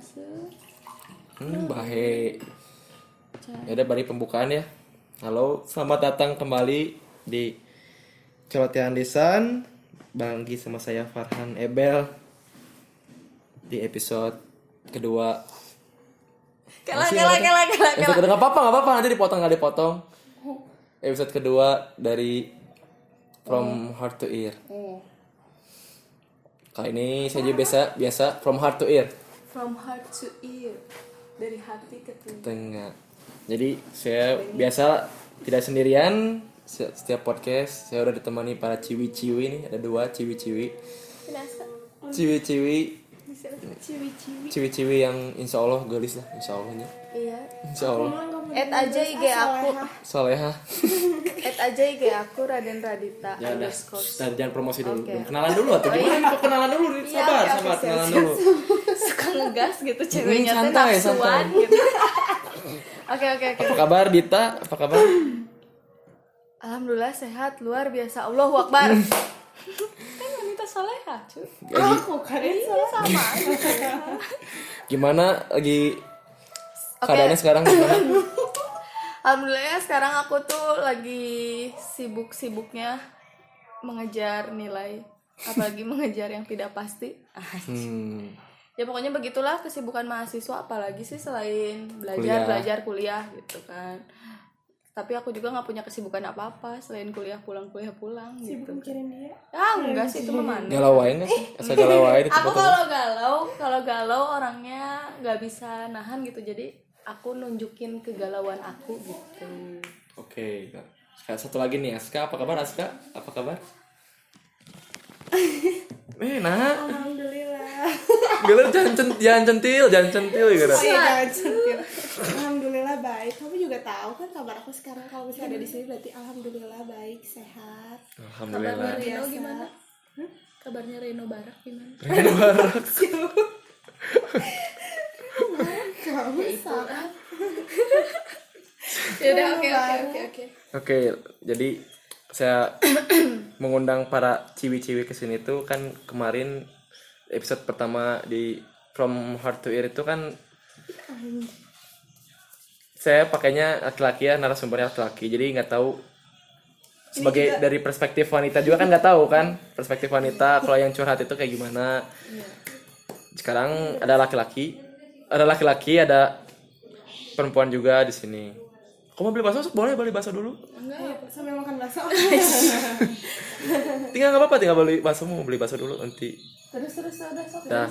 basa hmm, bahe. Ya udah bari pembukaan ya. Halo selamat datang kembali di celotehan lisan. Banggi sama saya Farhan Ebel. Di episode kedua. Kela Masih kela ada? kela kela episode kedua nggak apa-apa nggak apa-apa. Nanti dipotong nggak dipotong. Episode kedua dari From Heart to Ear. Oh. kali ini saya juga biasa biasa From Heart to Ear from heart to ear dari hati ke telinga. Tengah jadi saya biasa tidak sendirian. Se- setiap podcast saya udah ditemani para ciwi-ciwi nih. Ada dua ciwi-ciwi. Ciwi-ciwi ciwi-ciwi ciwi-ciwi yang insya Allah gelis lah insya Allahnya iya. Insya Allah. Add aja IG aku. Soleha. Add aja IG aku Raden Radita ya udah underscore. Nah, jangan promosi dulu. Kenalan dulu atau gimana nih kok kenalan dulu nih Iya, sabar sabar. kenalan dulu. Suka ngegas gitu ceweknya tuh santai, nafsuan santai. gitu. Oke oke oke. Apa kabar Dita? Apa kabar? Alhamdulillah sehat luar biasa. Allahu Akbar. kan wanita soleha cuy. Lagi- kan ini sama. Aja. gimana lagi keadaannya sekarang gimana? Alhamdulillah ya sekarang aku tuh lagi sibuk-sibuknya mengejar nilai apalagi mengejar yang tidak pasti. Hmm. ya pokoknya begitulah kesibukan mahasiswa apalagi sih selain belajar Kuliah. belajar kuliah gitu kan tapi aku juga nggak punya kesibukan apa apa selain kuliah pulang kuliah pulang gitu. Mikirin dia? Ah enggak sih itu aja nggak sih? Asal galau aja aku kalau galau kalau galau orangnya nggak bisa nahan gitu. Jadi aku nunjukin kegalauan aku gitu. Oke, sekarang satu lagi nih Aska, apa kabar Aska? Apa kabar? Eh, nah, alhamdulillah. Gila jangan cent, jangan centil, jangan centil gitu. oh iya jangan centil. Alhamdulillah baik. Kamu juga tahu kan kabar aku sekarang? Kalau bisa ada di sini berarti alhamdulillah baik sehat. Kabarnya Alhamdulillah. Reno gimana? kabarnya Reno Barak gimana? Reno Barak. kamu salah. ya udah oke oke oke oke. Oke, jadi saya mengundang para ciwi-ciwi ke sini tuh kan kemarin episode pertama di From Heart to Ear itu kan saya pakainya laki-laki ya narasumbernya laki-laki. Jadi nggak tahu sebagai dari perspektif wanita juga kan nggak tahu kan perspektif wanita kalau yang curhat itu kayak gimana. Sekarang ada laki-laki ada laki-laki ada perempuan juga di sini kamu mau beli bakso boleh beli bakso dulu. Ayo, sambil makan bakso. Tinggal nggak apa-apa tinggal beli bakso mau beli bakso dulu nanti. Terus terus udah sok nah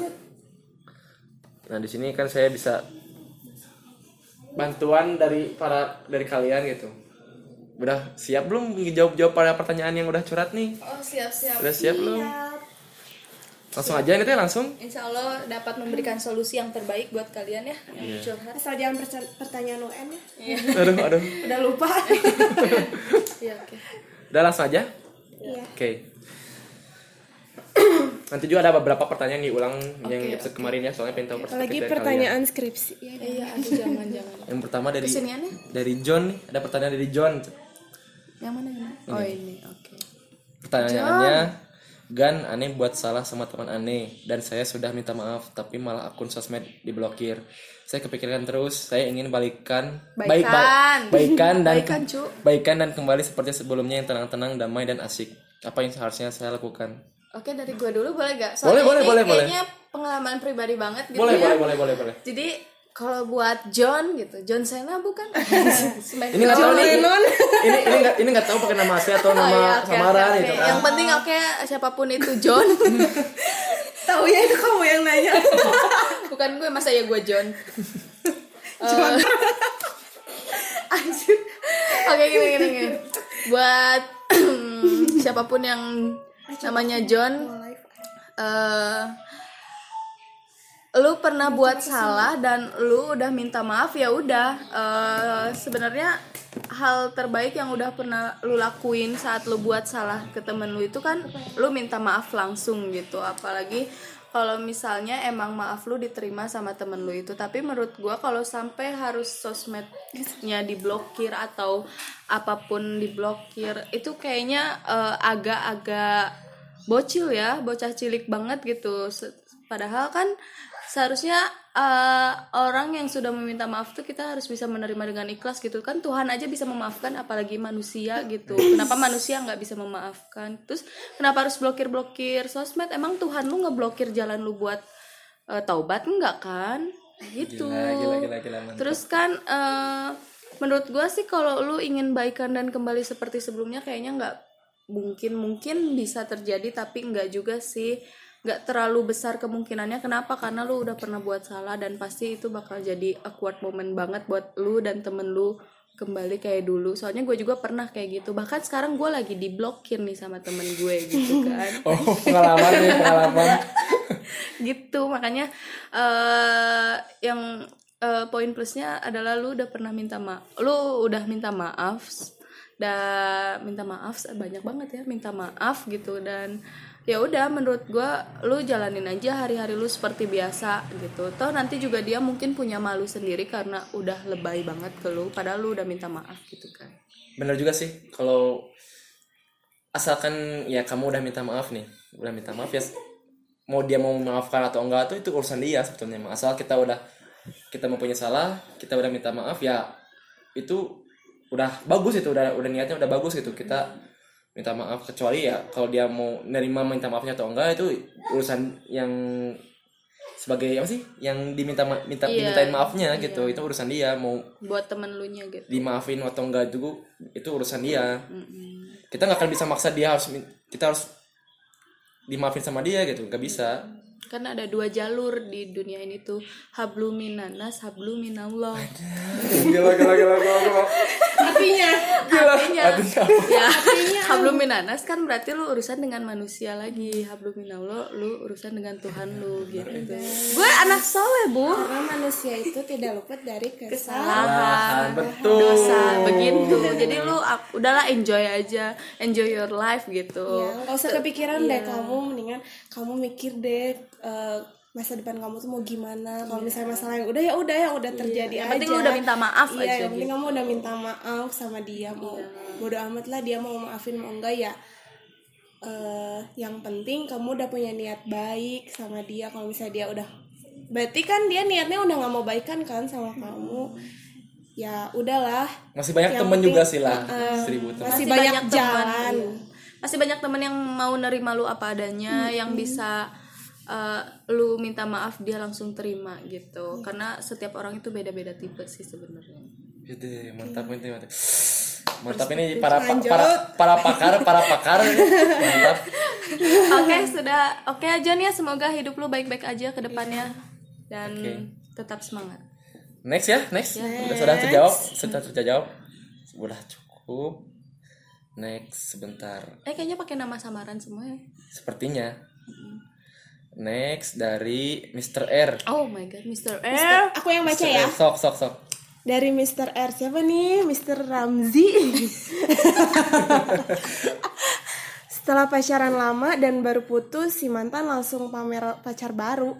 nah di sini kan saya bisa bantuan dari para dari kalian gitu. Udah siap belum? Jawab jawab pada pertanyaan yang udah curhat nih. Oh siap siap. Udah siap belum langsung aja ini teh langsung. Insya Allah dapat memberikan solusi yang terbaik buat kalian ya. Yang curhat. asal jangan pertanyaan UN ya. Aduh aduh. Udah lupa. Iya oke. udah langsung aja? Iya. Oke. Nanti juga ada beberapa pertanyaan diulang yang Oke, episode kemarin ya soalnya pengen tahu perspektif lagi kalian. pertanyaan skripsi. Ya Iya aduh jangan jangan. yang pertama dari Kesiniannya? dari John nih. Ada pertanyaan dari John. Yang mana yang mana? Oh ini. Oke. Pertanyaannya, Gan aneh buat salah sama teman aneh dan saya sudah minta maaf tapi malah akun sosmed diblokir. Saya kepikiran terus, saya ingin balikan baik Baikan. baikan dan Baikan, cu. baikan dan kembali seperti sebelumnya yang tenang-tenang, damai dan asik. Apa yang seharusnya saya lakukan? Oke dari gua dulu boleh gak? Boleh, boleh, ini boleh, boleh. kayaknya pengalaman pribadi banget gitu Boleh, ya. boleh, boleh, boleh, boleh. Jadi kalau buat John gitu, John Cena bukan? Ini nggak tahu nih. Ini ini nggak ini nggak tahu pakai nama asli atau Oh, nama iya, oke, samaran oke, gitu oke. kan. Yang penting oke siapa pun itu John. tahu ya itu kamu yang nanya Bukan gue masa ya gue John. Eh, Anjir. Oke gini gini gini. Buat siapa pun yang namanya John eh lu pernah buat salah dan lu udah minta maaf ya udah. Eh, sebenarnya hal terbaik yang udah pernah lu lakuin saat lu buat salah ke temen lu itu kan lu minta maaf langsung gitu. Apalagi kalau misalnya emang maaf lu diterima sama temen lu itu. Tapi menurut gua kalau sampai harus sosmednya diblokir atau apa pun diblokir itu kayaknya eh, agak-agak bocil ya bocah cilik banget gitu. Padahal kan seharusnya eh, orang yang sudah meminta maaf tuh kita harus bisa menerima dengan ikhlas gitu kan. Tuhan aja bisa memaafkan apalagi manusia gitu. Kenapa manusia nggak bisa memaafkan? Terus kenapa harus blokir blokir sosmed? Emang Tuhan lu ngeblokir jalan lu buat eh, taubat? Enggak kan? Gitu. Gila, gila, gila, gila, mantap. terus kan eh, menurut gua sih kalau lu ingin baikan dan kembali seperti sebelumnya kayaknya nggak mungkin. Mungkin bisa terjadi tapi nggak juga sih nggak terlalu besar kemungkinannya. Kenapa? Karena lu udah pernah buat salah dan pasti itu bakal jadi awkward moment banget buat lu dan temen lu kembali kayak dulu. Soalnya gue juga pernah kayak gitu. Bahkan sekarang gue lagi diblokir nih sama temen gue gitu kan. Oh pengalaman nih pengalaman. Gitu. Makanya eh yang eh, poin plusnya adalah lu udah pernah minta maaf lu udah minta maaf dan minta maaf banyak banget ya minta maaf gitu. Dan ya udah menurut gua lu jalanin aja hari-hari lu seperti biasa gitu. Toh nanti juga dia mungkin punya malu sendiri karena udah lebay banget ke lu padahal lu udah minta maaf gitu kan. Bener juga sih kalau asalkan ya kamu udah minta maaf nih udah minta maaf ya mau dia mau memaafkan atau enggak tuh itu urusan dia sebetulnya. Asal kita udah kita mempunyai salah kita udah minta maaf ya itu udah bagus itu udah udah niatnya udah bagus gitu. Kita minta maaf kecuali ya kalau dia mau nerima minta maafnya atau enggak itu urusan yang sebagai apa sih? Yang diminta ma- minta Iya, dimintain maafnya gitu itu urusan dia mau buat temen lu nya gitu. dimaafin atau enggak juga itu urusan dia. Mm-mm. kita nggak akan bisa maksa dia harus kita harus dimaafin sama dia gitu nggak bisa kan ada dua jalur di dunia ini tuh. Hablum minanas hablum minallah. Gila gila gila gila artinya artinya. Artinya ya hablum minanas kan berarti lu urusan dengan manusia lagi. Hablum minallah lu urusan dengan Tuhan lu gitu. Gue anak soleh bu. Karena manusia itu tidak luput dari kesalahan. kesalahan. Betul. Dosa begitu. Jadi lu udahlah enjoy aja. Enjoy your life gitu. Ya nggak usah kepikiran deh kamu. Mendingan kamu mikir deh eh, masa depan kamu tuh mau gimana? Kalau misalnya masalah yang udah ya udah yang udah terjadi Yang aja. penting lu udah minta maaf iya aja yang penting gitu. kamu udah minta maaf sama dia. Mau bodo amat lah dia mau maafin mau enggak ya eh yang penting kamu udah punya niat baik sama dia. Kalau misalnya dia udah berarti kan dia niatnya udah nggak mau baikan kan sama kamu. Ya udahlah. Masih banyak Yang temen penting, juga sih lah uh, seribu masih banyak teman, jalan. iya. masih banyak temen yang mau nerima lu apa adanya yang bisa uh, lu minta maaf dia langsung terima gitu. Karena setiap orang itu beda-beda tipe sih sebenarnya. Jadi, mantap ini mantap. Mantap ini para pa- para para pakar para pakar mantap. Oke sudah. Oke John ya semoga hidup lu baik-baik aja ke depannya. Dan Oke. tetap semangat. Next ya next. Sudah sudah terjawab sudah terjawab. Sudah cukup. Next sebentar. Eh kayaknya pakai nama samaran semua ya. Sepertinya next dari Mr. R oh my god Mr. R aku yang baca ya sok sok sok dari Mr. R siapa nih Mr. Ramzi setelah pacaran lama dan baru putus si mantan langsung pamer pacar baru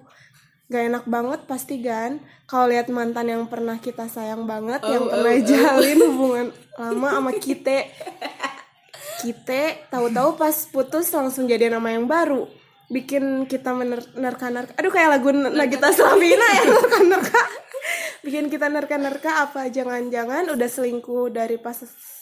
gak enak banget pasti kan kalau lihat mantan yang pernah kita sayang banget yang pernah jalin hubungan lama sama kita kita tahu-tahu pas putus langsung jadi nama yang baru bikin kita menerka-nerka aduh kayak lagu Nagita Slavina ya nerka-nerka. bikin kita nerka-nerka apa? Jangan-jangan udah selingkuh dari pas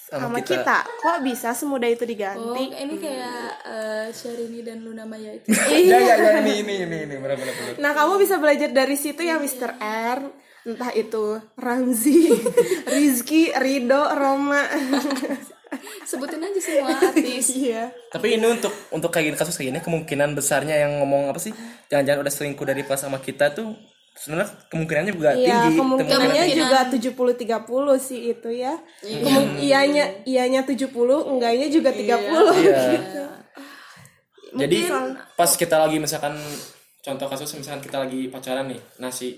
sama, kita. kita. kok bisa semudah itu oh diganti ini kayak eh, Syahrini dan Luna Maya itu. Ya ya ya ini ini ini ini benar benar benar. Nah kamu bisa belajar dari situ ya Mr. R. Entah itu Ramzi Rizky Rido Roma sebutin aja semua artis iya tapi ini untuk untuk kayak gini kasus kayak gini kemungkinan besarnya yang ngomong apa sih jangan-jangan udah selingkuh dari pas sama kita tuh sebenarnya kemungkinannya juga Iya, tinggi kemungkinannya Kemungkinan. juga 70-30 sih itu ya. Kemung- iyanya iyanya 70, enggaknya juga 30. Iya. gitu. Jadi pas kita lagi misalkan contoh kasus misalkan kita lagi pacaran nih, nah si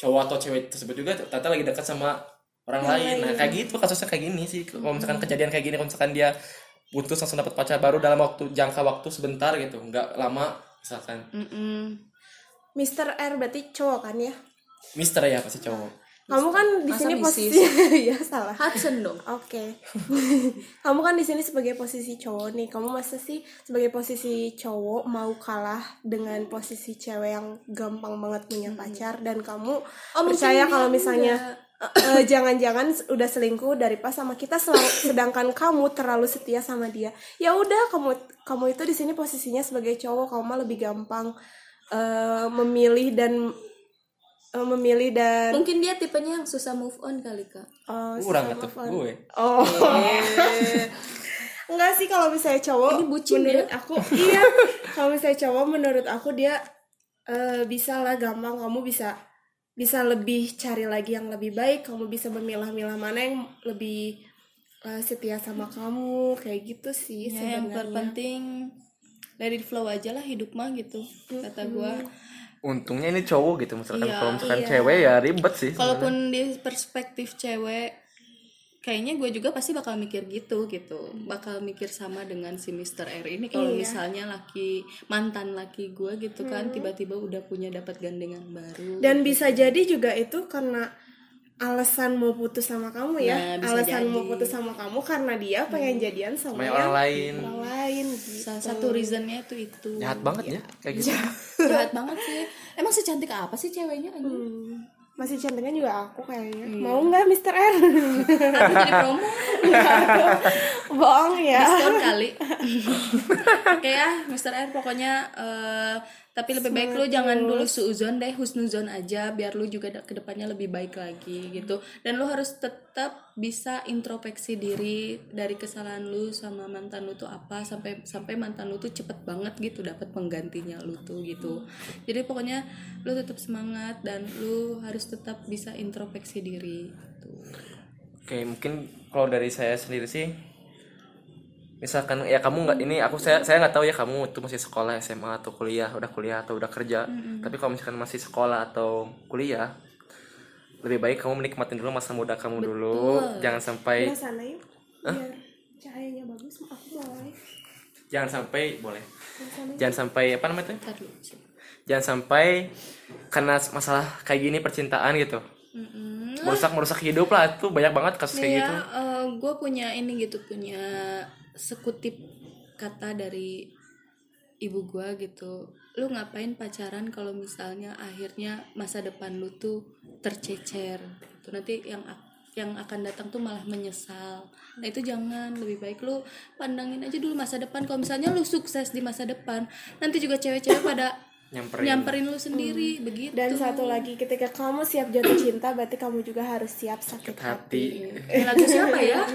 cowok atau cewek tersebut juga ternyata lagi dekat sama orang lain. Nah kayak gitu kasusnya kayak gini sih. Kalau misalkan kejadian kayak gini, kalau misalkan dia putus langsung dapat pacar baru dalam waktu jangka waktu sebentar gitu, nggak lama misalkan. Mm-mm. Mr. R berarti cowok kan ya? Mister ya pasti cowok. kamu kan di Masa sini posisi ya salah Hudson dong Oke. kamu kan di sini sebagai posisi cowok nih. Kamu masa sih sebagai posisi cowok mau kalah dengan posisi cewek yang gampang banget punya pacar dan kamu Oh, percaya kalau misalnya eh, jangan-jangan udah selingkuh dari pas sama kita sedangkan kamu terlalu setia sama dia. Ya udah kamu kamu itu di sini posisinya sebagai cowok kamu mah lebih gampang eh, memilih dan eh, memilih dan mungkin dia tipenya yang susah move on kali kak kurang susah atau move on. gue Oh. Enggak sih kalau misalnya cowok Ini bucin menurut aku iya kalau misalnya cowok menurut aku dia eh, bisa lah gampang kamu bisa bisa lebih cari lagi yang lebih baik kamu bisa memilah-milah mana yang lebih eh, setia sama kamu kayak gitu sih ya, yang sebenarnya. terpenting let it flow aja lah hidup mah gitu kata gua. Untungnya ini cowok gitu misalkan Iya, kalau misalkan iya. cewek ya ribet sih kalaupun di perspektif cewek kayaknya gue juga pasti bakal mikir gitu gitu. Bakal mikir sama dengan si Mr. R ini kalau Iya. misalnya laki mantan laki gue gitu kan tiba-tiba udah punya dapat gandengan baru dan bisa jadi juga itu karena alasan mau putus sama kamu ya. Nah, alasan mau jadi. putus sama kamu karena dia pengen jadian sama sama yang orang lain. orang lain gitu. salah satu reasonnya itu itu. Jahat banget ya kayak gitu. Jahat banget sih. Emang secantik apa sih ceweknya Hmm, masih cantiknya juga aku kayaknya Iya. mau nggak Mr. R aku jadi promo bohong ya diskon kali oke ya Mr. R pokoknya eh, tapi lebih baik lu jangan dulu suuzon deh husnuzon aja biar lu juga ke depannya lebih baik lagi gitu. Dan lu harus tetap bisa introspeksi diri dari kesalahan lu sama mantan lu tuh apa sampai sampai mantan lu tuh cepet banget gitu dapat penggantinya lu tuh gitu. Jadi pokoknya lu tetap semangat dan lu harus tetap bisa introspeksi diri gitu. oke mungkin kalau dari saya sendiri sih misalkan ya kamu nggak ini aku saya saya nggak tahu ya kamu itu masih sekolah SMA atau kuliah udah kuliah atau udah kerja. Tapi kalau misalkan masih sekolah atau kuliah lebih baik kamu menikmatin dulu masa muda kamu dulu. Jangan sampai Udah sana yuk. Biar cahayanya bagus aku live jangan sampai boleh. Jangan sampai. Apa namanya tuh? Jangan sampai karena masalah kayak gini percintaan gitu Merusak merusak hidup lah itu banyak banget kasus kayak Nih gitu ya, gue punya ini gitu punya sekutip kata dari ibu gue gitu. Lu ngapain pacaran kalau misalnya akhirnya masa depan lu tuh tercecer. Gitu. Nanti yang yang akan datang tuh malah menyesal. Nah itu jangan lebih baik lu pandangin aja dulu masa depan. Kalau misalnya lu sukses di masa depan, nanti juga cewek-cewek pada nyamperin. Nyamperin lu sendiri begitu. dan satu lagi ketika kamu siap jatuh cinta berarti kamu juga harus siap sakit hati. hati. Eh, lagu siapa ya?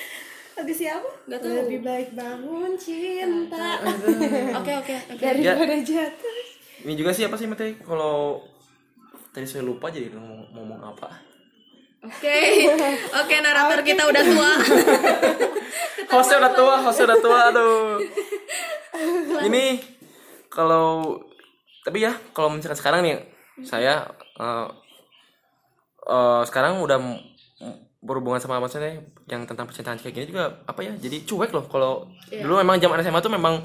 lagu siapa? Nggak tahu. lebih baik bangun cinta. Oke oke oke. daripada jatuh. Ini juga sih apa sih Mate kalau tadi saya lupa jadi ngomong, ngomong apa. Oke, oke narator kita udah tua. hostnya udah tua hostnya udah tua aduh. Ini kalau tapi ya kalau misalkan sekarang nih saya eh, eh, sekarang udah berhubungan sama maksudnya yang tentang percintaan kayak gini juga apa ya jadi cuek loh. Kalau dulu memang zaman SMA tuh memang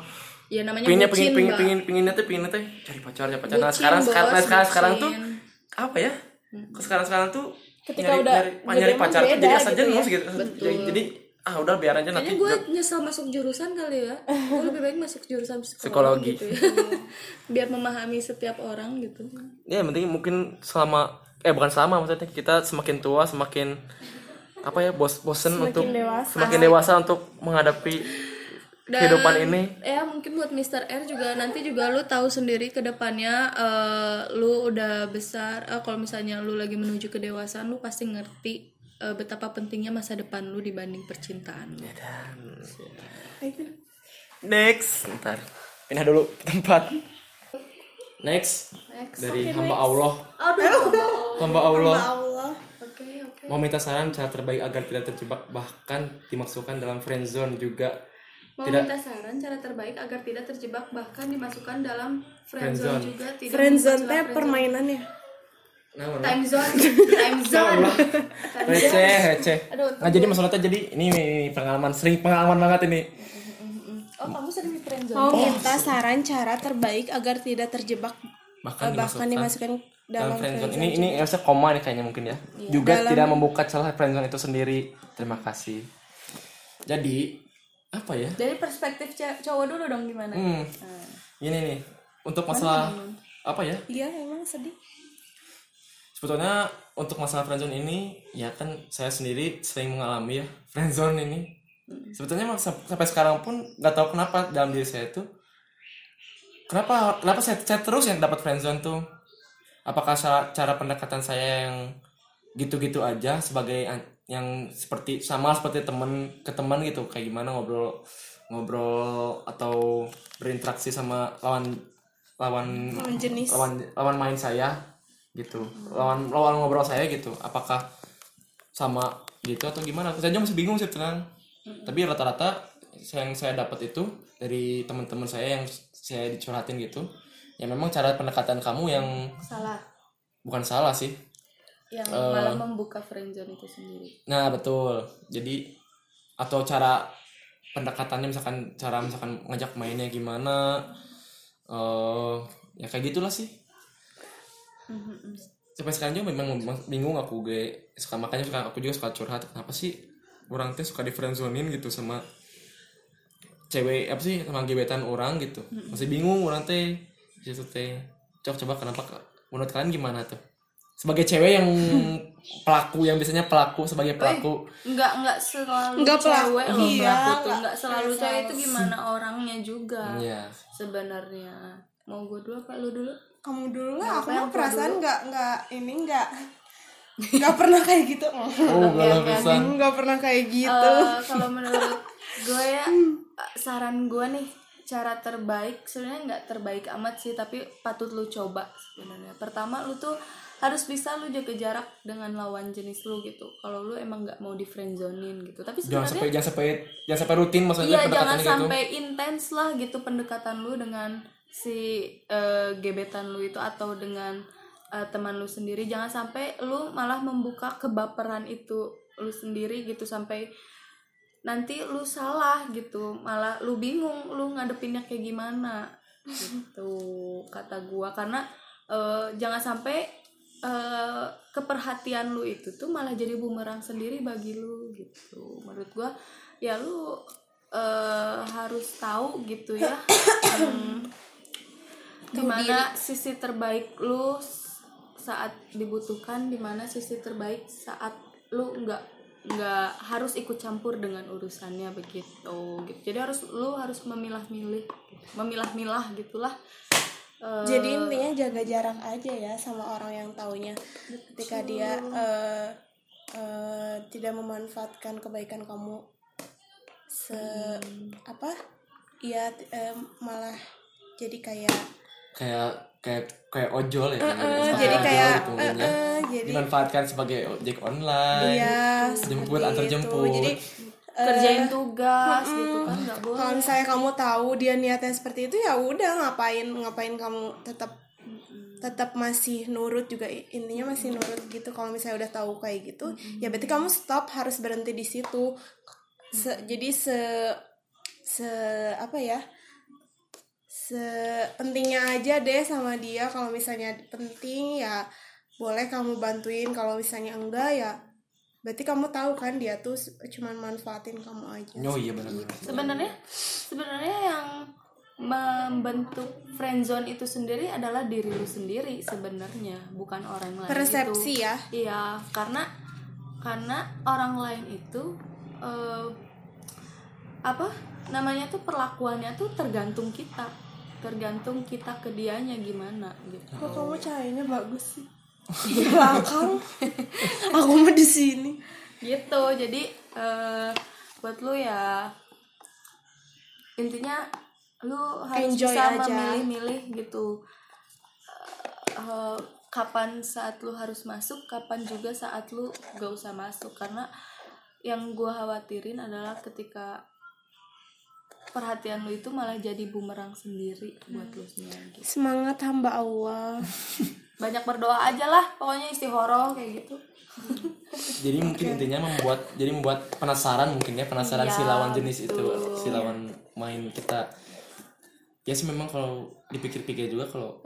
Ya namanya pinginnya bucin, pingin pingin pingin pinginnya tuh pinginnya tuh cari pacar cari pacar. Nah sekarang sekarang nah, bos, sekarang sekarang tuh apa ya? Sekarang sekarang tuh Ketika nyari, udah nyari, nyari pacar tuh jadi asal gitu jenuh ya. gitu. Jadi, jadi ah udah biar aja nanti gue nyesel masuk jurusan kali ya. Gue lebih baik masuk jurusan psikologi, Psikologi. gitu ya. Biar memahami setiap orang gitu. ya yang penting mungkin selama eh bukan selama maksudnya kita semakin tua semakin apa ya bos bosen untuk dewasa. semakin dewasa untuk menghadapi Dan, kehidupan ini Ya mungkin buat Mr. R juga nanti juga lu tahu sendiri ke depannya eh, lu udah besar. eh, kalau misalnya lu lagi menuju kedewasaan lu pasti ngerti eh, betapa pentingnya masa depan lu dibanding percintaan. lu. next. Ntar. Pindah dulu ke tempat. Next, dari hamba Allah. Hamba Allah. Allah. Oke, oke. mau minta saran cara terbaik agar tidak terjebak bahkan dimasukkan dalam friend zone juga. Mau Tidak. minta saran cara terbaik agar tidak terjebak bahkan dimasukkan dalam Friendzone. friendzone juga tidak friendzone teh permainannya nah time zone. Time zone. Receh receh. Nah jadi masalahnya jadi ini, pengalaman sering pengalaman banget ini. Oh kamu sering di friendzone mau minta saran cara terbaik agar tidak terjebak bahkan eh, bahkan dimasukkan. dalam dalam friendzone ini ini harusnya koma nih kayaknya mungkin ya. Juga tidak membuka celah friendzone itu sendiri. Terima kasih. Jadi apa ya? Dari perspektif cowok dulu dong gimana? Hmm, ini nih untuk masalah apa ya? Iya emang sedih sebetulnya untuk masalah friendzone ini ya kan saya sendiri sering mengalami ya friendzone ini. Sebetulnya sampai sekarang pun nggak tahu kenapa dalam diri saya itu kenapa kenapa saya, saya terus yang dapat friendzone tuh? Apakah sa- cara pendekatan saya yang gitu-gitu aja sebagai an- yang seperti sama seperti teman ke teman gitu? Kayak gimana ngobrol ngobrol atau berinteraksi sama lawan lawan lawan jenis. lawan lawan main saya gitu. Lawan lawan ngobrol saya gitu apakah sama gitu atau gimana? Saya juga masih bingung sih tenang tapi rata-rata yang saya dapat itu dari teman-teman saya yang saya dicurhatin gitu ya memang cara pendekatan kamu yang salah. Bukan salah sih. Yang Eh. malah membuka friendzone itu sendiri. Nah betul. Jadi atau cara pendekatannya misalkan cara misalkan ngajak mainnya gimana eh ya kayak gitulah sih sampai sekarang juga memang bingung aku gue suka makanya suka aku juga suka curhat kenapa sih orang teh suka di friendzonein gitu sama cewek apa sih sama gebetan orang gitu. Masih bingung orang teh situ teh. Coba coba kenapa menurut kalian gimana tuh? Sebagai cewek yang pelaku yang biasanya pelaku sebagai pelaku. nggak nggak selalu Nggak pelaku, cewek loh iya, pelaku tuh nggak- selalu cewek itu gimana orangnya juga ya sebenarnya. Mau gue dulu apa lu dulu kamu dulu lah aku yang mah perasaan nggak nggak ini nggak nggak pernah kayak gitu. Oh pisan nggak pernah. kayak gitu. Eh, kalau menurut gue ya eh, saran gue nih cara terbaik sebenarnya nggak terbaik amat sih tapi patut lu coba sebenarnya. Pertama lu tuh harus bisa lu jaga jarak dengan lawan jenis lu gitu. Kalau lu emang nggak mau di friendzonin gitu. Tapi jangan sebenarnya sampai jangan sampai jangan sampai rutin maksudnya Iya jangan gitu. sampai intens lah gitu pendekatan lu dengan si eh, gebetan lu itu atau dengan eh, teman lu sendiri jangan sampai lu malah membuka kebaperan itu lu sendiri gitu sampai nanti lu salah gitu malah lu bingung lu ngadepinnya kayak gimana gitu kata gua. Karena eh, jangan sampai eh, keperhatian lu itu tuh malah jadi bumerang sendiri bagi lu gitu. Menurut gua ya lu eh, harus tahu gitu ya hmm, di mana sisi terbaik lu saat dibutuhkan di mana sisi terbaik saat lu nggak nggak harus ikut campur dengan urusannya begitu gitu. Jadi harus lu harus memilah-milih memilah-milah gitulah. Eh, jadi intinya jaga jarak aja ya sama orang yang taunya. Ketika dia eh, eh, tidak memanfaatkan kebaikan kamu se apa? Iya t- eh, malah jadi kayak kayak kayak kayak ojol ya eh, Seperti jadi ojol kayak gitu eh, ya. eh, jadi dimanfaatkan sebagai ojek online iya jemput antar itu. jemput. Jadi kerjain tugas gitu kan nggak boleh. Kalau misalnya kamu tahu dia niatnya seperti itu ya udah ngapain ngapain kamu tetap tetap masih nurut juga intinya masih nurut gitu. Kalau misalnya udah tahu kayak gitu ya berarti kamu stop harus berhenti di situ. Se- jadi se se apa ya sepentingnya aja deh sama dia. Kalau misalnya penting ya boleh kamu bantuin. Kalau misalnya enggak ya berarti kamu tahu kan dia tuh cuman manfaatin kamu aja oh iya benar sebenarnya sebenarnya yang membentuk friendzone itu sendiri adalah diri lu sendiri sebenarnya bukan orang lain persepsi itu. ya? Iya karena karena orang lain itu eh, apa namanya tuh perlakuannya tuh tergantung kita tergantung kita ke dianya gimana gitu. Kok kamu cahayanya bagus sih? Di belakang. Aku mau di sini. Gitu jadi eh, buat lu ya intinya lu harus Enjoy bisa aja. memilih-milih gitu Eh, eh, kapan saat lu harus masuk kapan juga saat lu gak usah masuk. Karena yang gua khawatirin adalah ketika perhatian lu itu malah jadi bumerang sendiri buat lu sendiri. Gitu. semangat hamba Allah. Banyak berdoa aja lah pokoknya istihoroh kayak gitu. Jadi mungkin intinya membuat jadi membuat penasaran mungkin ya penasaran si Iya, lawan jenis itu betul. si lawan main kita. Ya sih memang kalau dipikir-pikir juga kalau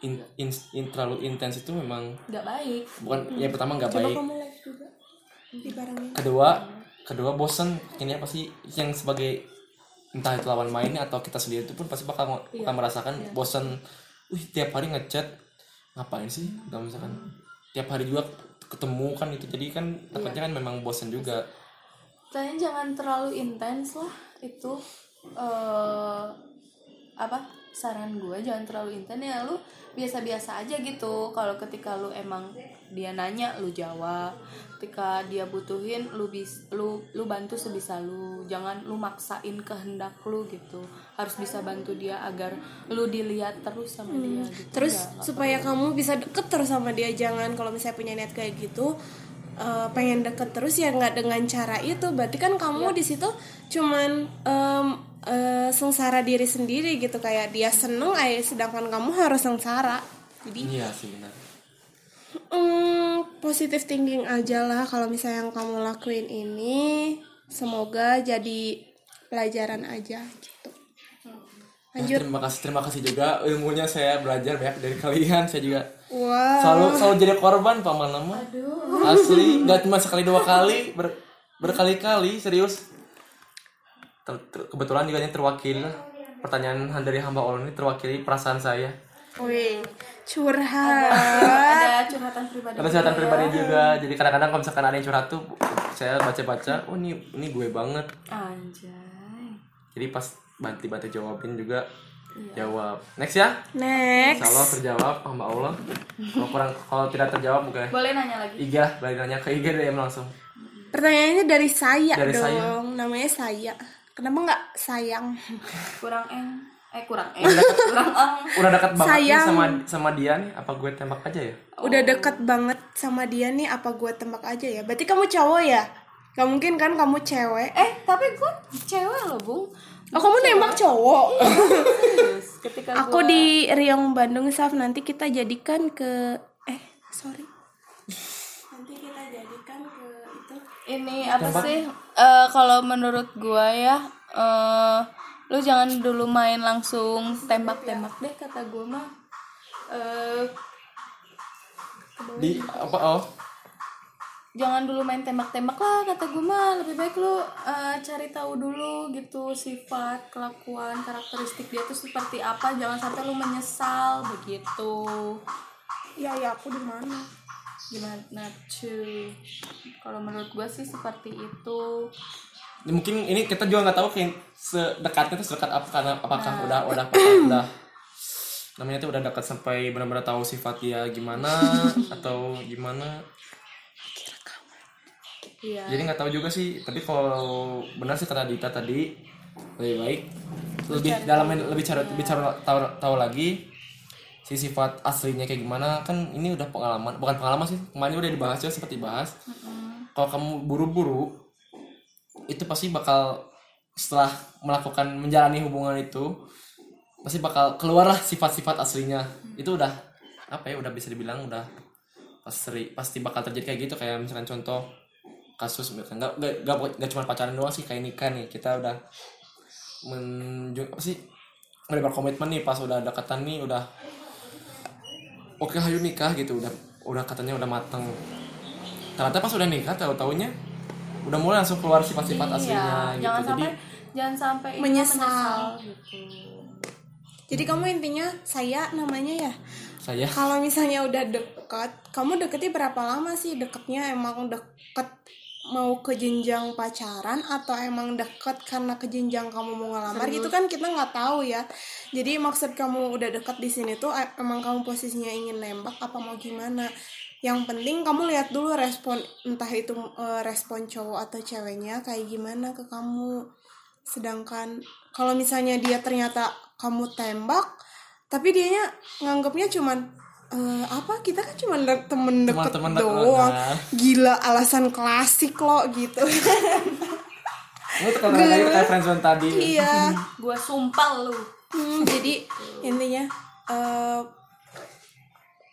in, in, in- terlalu intens itu memang nggak baik. Bukan ya pertama nggak baik. kamu live juga. Di barangnya kedua kedua bosen ini apa sih yang sebagai entah itu lawan mainnya atau kita sendiri itu pun pasti bakal bakal merasakan bosen. Wih tiap hari ngechat ngapain sih? Kalau misalkan tiap hari juga ketemu kan itu. Jadi kan takutnya kan memang bosen juga. Kalian jangan terlalu intens lah itu eh apa saran gue. Jangan terlalu intens ya lu biasa-biasa aja gitu. Kalau ketika lu emang dia nanya lu jawab. Ketika dia butuhin lu bis lu lu bantu sebisa lu. Jangan lu maksain kehendak lu gitu. Harus bisa bantu dia agar lu dilihat terus sama dia gitu. Terus Ya, supaya kamu bisa deket terus sama dia jangan kalau misalnya punya niat kayak gitu eh, pengen deket terus ya nggak dengan cara itu. Berarti kan kamu di situ cuman em, eh, sengsara diri sendiri gitu. Kayak dia seneng aja sedangkan kamu harus sengsara. Jadi iya sih benar mm, positive thinking aja lah kalau misalnya yang kamu lakuin ini. Semoga jadi pelajaran aja gitu. Ya, terima kasih terima kasih juga. Ilmunya saya belajar banyak dari kalian saya juga wow. selalu selalu jadi korban paman nama asli nggak cuma sekali dua kali ber- berkali-kali serius. Ter- ter- kebetulan juga ini terwakili pertanyaan dari hamba Allah ini terwakili perasaan saya Wih, curhat. Ada curhatan pribadi karena kesehatan pribadi juga. Jadi kadang-kadang kalau misalkan ada yang curhat tuh saya baca-baca oh ini ini gue banget. Anjay. Jadi pas bantu-bantu jawabin juga jawab. Next ya. Next. Insya Allah terjawab hamba Allah. Kalau kurang kalau tidak terjawab mungkin boleh nanya lagi? IG lah balik nanya ke IG DM langsung. Pertanyaannya dari saya Dari dong. saya. Namanya saya. Kenapa nggak sayang? kurang eng eh kurang eng kurang eng udah dekat banget nih sama sama dia nih apa gue tembak aja ya Udah deket banget sama dia nih, apa gue tembak aja ya? Berarti kamu cowok ya? Gak mungkin kan kamu cewek? eh tapi gue cewek loh bung Oh kamu nembak cowok? Serius. ketika Aku di Riong Bandung Saf nanti kita jadikan ke eh sorry. Nanti kita jadikan ke itu. ini apa sih Eh, kalau menurut gua ya eh lu jangan dulu main langsung tembak-tembak deh kata gua mah. Eh di apa oh? Jangan dulu main tembak-tembak lah kata gue mah. Lebih baik lu eh, cari tahu dulu gitu sifat kelakuan karakteristik dia tuh seperti apa. Jangan sampai lu menyesal begitu. Ya ya aku di mana? gimana cuy kalau menurut gue sih seperti itu. Mungkin ini kita juga nggak tahu kayak sedekatnya tuh sedekat apa? Karena apakah udah udah apakah udah? Namanya tuh udah dekat sampai benar-benar tahu sifat dia gimana atau gimana. Iya. Jadi nggak tahu juga sih tapi kalau benar sih kata Dita tadi lebih baik lebih dalam lebih cara lebih cara tahu tahu lagi si sifat aslinya kayak gimana. Kan ini udah pengalaman bukan pengalaman sih kemarin udah dibahas juga seperti bahas kalau kamu buru-buru itu pasti bakal setelah melakukan menjalani hubungan itu pasti bakal keluarlah sifat-sifat aslinya. Itu udah apa ya udah bisa dibilang udah pasti pasti bakal terjadi kayak gitu. Kayak misalkan contoh kasus misalkan nggak nggak nggak cuma pacaran doang sih kayak nikah nih. Kita udah menjung apa sih udah berkomitmen nih pas udah dekatan nih udah oke hayu nikah gitu. Udah udah katanya udah mateng. Ternyata pas udah nikah tahu taunya udah mulai langsung keluar sifat-sifat aslinya iya gitu jangan jadi sampai jangan sampai ini Menyesal. gitu Jadi kamu intinya saya namanya ya. saya Kalau misalnya udah deket, kamu deketnya berapa lama sih? Deketnya emang deket mau ke jenjang pacaran atau emang deket karena ke jenjang kamu mau ngelamar gitu kan kita nggak tahu ya. Jadi maksud kamu udah deket di sini tuh e- emang kamu posisinya ingin nembak apa mau gimana? Yang penting kamu lihat dulu respon entah itu eh, respon cowok atau ceweknya kayak gimana ke kamu. Sedangkan kalau misalnya dia ternyata kamu tembak tapi dianya nganggapnya cuman eh, apa? Kita kan cuma de- temen deket deket, doang. nah. gila alasan klasik lo gitu. Lu tuh kalau kayak friendzone tadi. Iya. Gue sumpah lu. Hmm, jadi intinya eh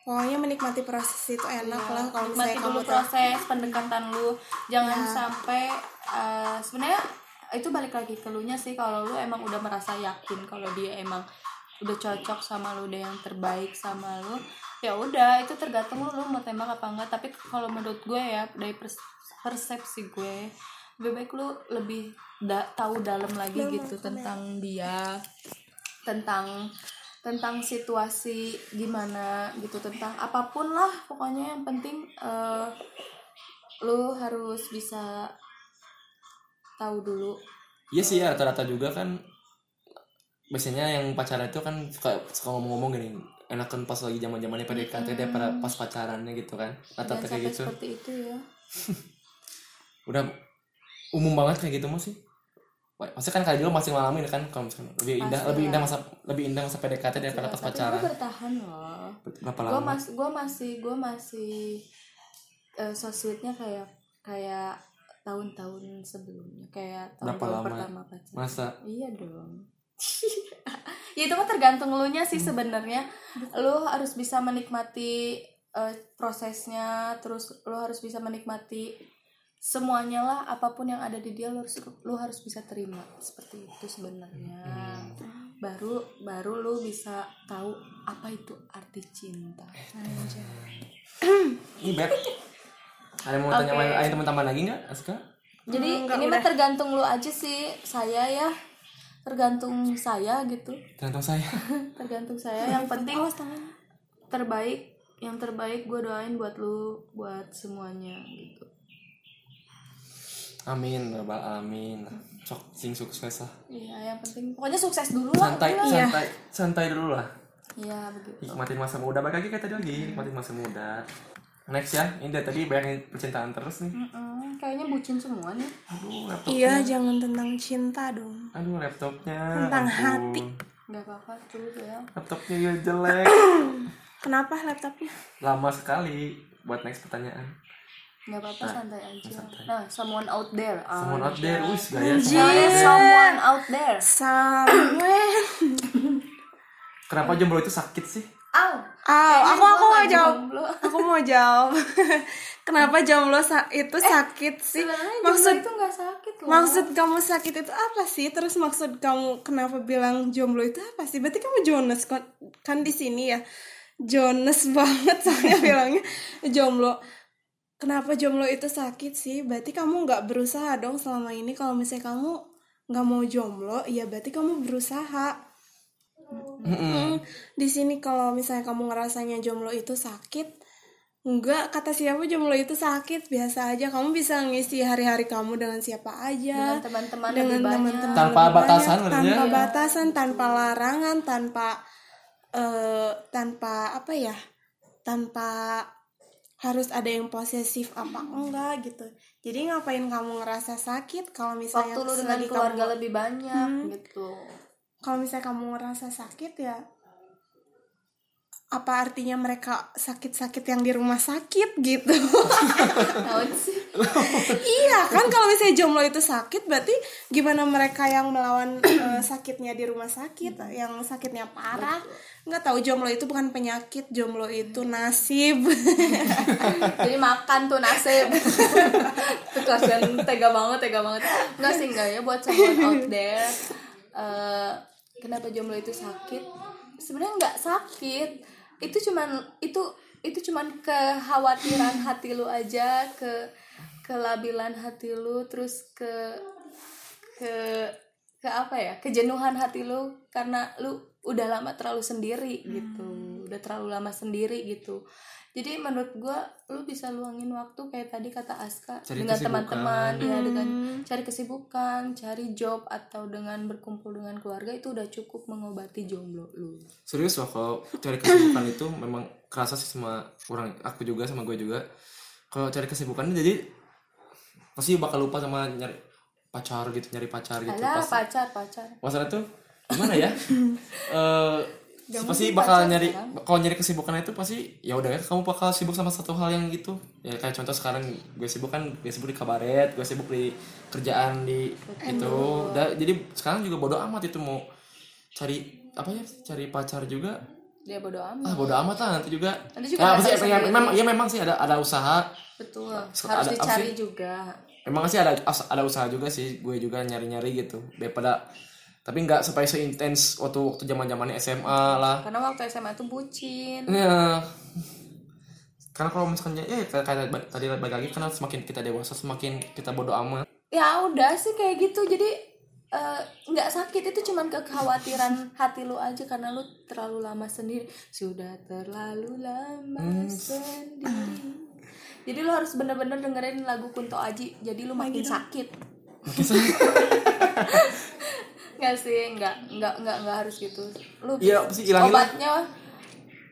pokoknya menikmati proses itu enak lah kalau nikmati misalnya dulu kamu tuh proses pendekatan lu. Jangan Iya. sampai eh, sebenarnya itu balik lagi ke lu nya sih. Kalau lu emang udah merasa yakin kalau dia emang udah cocok sama lu udah yang terbaik sama lu ya udah itu tergantung lu, lu mau tembak apa enggak. Tapi kalau menurut gue ya dari pers- persepsi gue lebih baik lu lebih da- tahu dalam lagi gitu tentang dia tentang tentang situasi gimana gitu tentang apa pun lah pokoknya yang penting eh, lu harus bisa tahu dulu. Iya sih ya rata-rata juga kan biasanya yang pacaran itu kan suka, suka ngomong-ngomong gini enakan pas lagi zaman zamannya PDKT daripada pas pacarannya gitu kan rata-rata kayak gitu. seperti itu ya. Udah umum banget kayak gitu mas pasti kan kalian juga masih ngalamin kan kalau misalkan lebih indah lebih indah masa lebih indah masa PDKT daripada pas Tapi pacaran. gue bertahan loh. Berapa gue lama? mas gue masih gue masih eh, so sweetnya kayak kayak tahun-tahun sebelumnya kayak Berapa tahun-tahun lama? pertama pacaran. Masa? Iya dong. Ya itu mah tergantung lu nya sih sebenarnya. Lu harus bisa menikmati eh, prosesnya terus lu harus bisa menikmati semuanya lah apa pun yang ada di dia lu harus lu harus bisa terima. Seperti itu sebenarnya. Baru baru lu bisa tahu apa itu arti cinta. Ini beb. Ada mau tanya Oke. ada teman-teman lagi nggak Aska? Jadi ini mah tergantung lu aja sih. Saya ya. Tergantung saya gitu. Tergantung saya. Tergantung saya. Yang penting terbaik yang terbaik gue doain buat lu buat semuanya gitu amin rabbal amin sok sing sukses lah. Iya yang penting. Pokoknya sukses dulu lah santai udah. santai santai dulu lah. Iya begitu. Nikmatin masa muda. Balik lagi kayak tadi lagi nikmatin masa muda. Next ya ini dari tadi bayangin percintaan terus nih. Mm-mm, kayaknya bucin semua nih. Aduh laptopnya. Iya, jangan tentang cinta dong. aduh laptopnya Tentang ampun. hati. nggak apa-apa tuh ya. Laptopnya ya jelek. Kenapa laptopnya? lama sekali buat next pertanyaan nggak apa-apa santai aja nah someone out there someone Ah, out there wis gaya is someone out there Somewhere. kenapa jomblo itu sakit sih Aw, Oh, aku aku mau jawab. Aku mau jawab. Kenapa jomblo sa- itu sakit sih? Maksud itu nggak sakit loh maksud kamu sakit itu apa sih? Terus maksud kamu kenapa bilang jomblo itu apa sih? Berarti kamu Jonas kan, kan di sini ya. Jonas banget soalnya bilangnya jomblo. Kenapa jomblo itu sakit sih? Berarti kamu nggak berusaha dong selama ini. Kalau misalnya kamu nggak mau jomblo, ya berarti kamu berusaha. Hmm, di sini kalau misalnya kamu ngerasanya jomblo itu sakit, enggak kata siapa jomblo itu sakit biasa aja. Kamu bisa ngisi hari-hari kamu dengan siapa aja, dengan teman-teman dengan lebih banyak teman-teman Tanpa lebih batasan banyak, berarti ya? tanpa batasan, tanpa larangan, tanpa eh tanpa apa ya, tanpa harus ada yang posesif apa enggak gitu. Jadi ngapain kamu ngerasa sakit kalau misalnya waktu lu dengan keluarga kamu- lebih banyak gitu kalau misalnya kamu ngerasa sakit ya apa artinya mereka sakit-sakit yang di rumah sakit gitu? Iya kan kalau misalnya jomblo itu sakit berarti gimana mereka yang melawan eh, sakitnya di rumah sakit yang sakitnya parah? Nggak tahu jomblo itu bukan penyakit jomblo itu nasib. Jadi makan tuh nasib. Kasihan tega banget tega banget. Nggak sih enggak ya buat someone out there. Eh, kenapa jomblo itu sakit? Sebenarnya nggak sakit itu cuman itu itu cuman kekhawatiran hati lu aja ke kelabilan hati lu terus ke ke ke apa ya kejenuhan hati lu karena lu udah lama terlalu sendiri gitu udah terlalu lama sendiri gitu. Jadi menurut gua lu bisa luangin waktu kayak tadi kata Aska Cari dengan teman-teman ya dengan cari kesibukan cari job atau dengan berkumpul dengan keluarga itu udah cukup mengobati jomblo lu. Serius loh kalau cari kesibukan itu memang kerasa sih sama orang aku juga sama gue juga. Kalau cari kesibukan jadi pasti bakal lupa sama nyari pacar gitu nyari pacar gitu alah pacar pacar. Masalah tuh gimana ya eh pasti bakal nyari kalau nyari kesibukan itu pasti ya udah ya kamu bakal sibuk sama satu hal yang gitu. Ya kayak contoh sekarang gue sibuk kan gue sibuk di kabaret gue sibuk di kerjaan di itu. udah jadi sekarang juga bodoh amat itu mau cari apa ya cari pacar juga. Dia bodo amat. Ah bodoh amat lah nanti juga. Nanti juga ya, ada pasti, ya, memang ya memang sih ada ada usaha. Betul. Ada- harus apa dicari sih? juga. Emang sih ada ada usaha juga sih gue juga nyari nyari gitu. Daripada tapi nggak sampai seintens waktu waktu zaman zamannya SMA lah. Karena waktu SMA itu bucin. Ya karena kalau misalnya ya kayak kayak tadi balik lagi karena semakin kita dewasa semakin kita bodoh amat. Ya udah sih kayak gitu. Jadi eh, nggak sakit. Itu cuman kekhawatiran hati lu aja karena lu terlalu lama sendiri. Sudah terlalu lama sendiri. Jadi lu harus bener-bener dengerin lagu Kunto Aji. Jadi lu makin sakit nggak sih nggak nggak nggak nggak harus gitu. Lu Iya, pasti hilangin lah. obatnya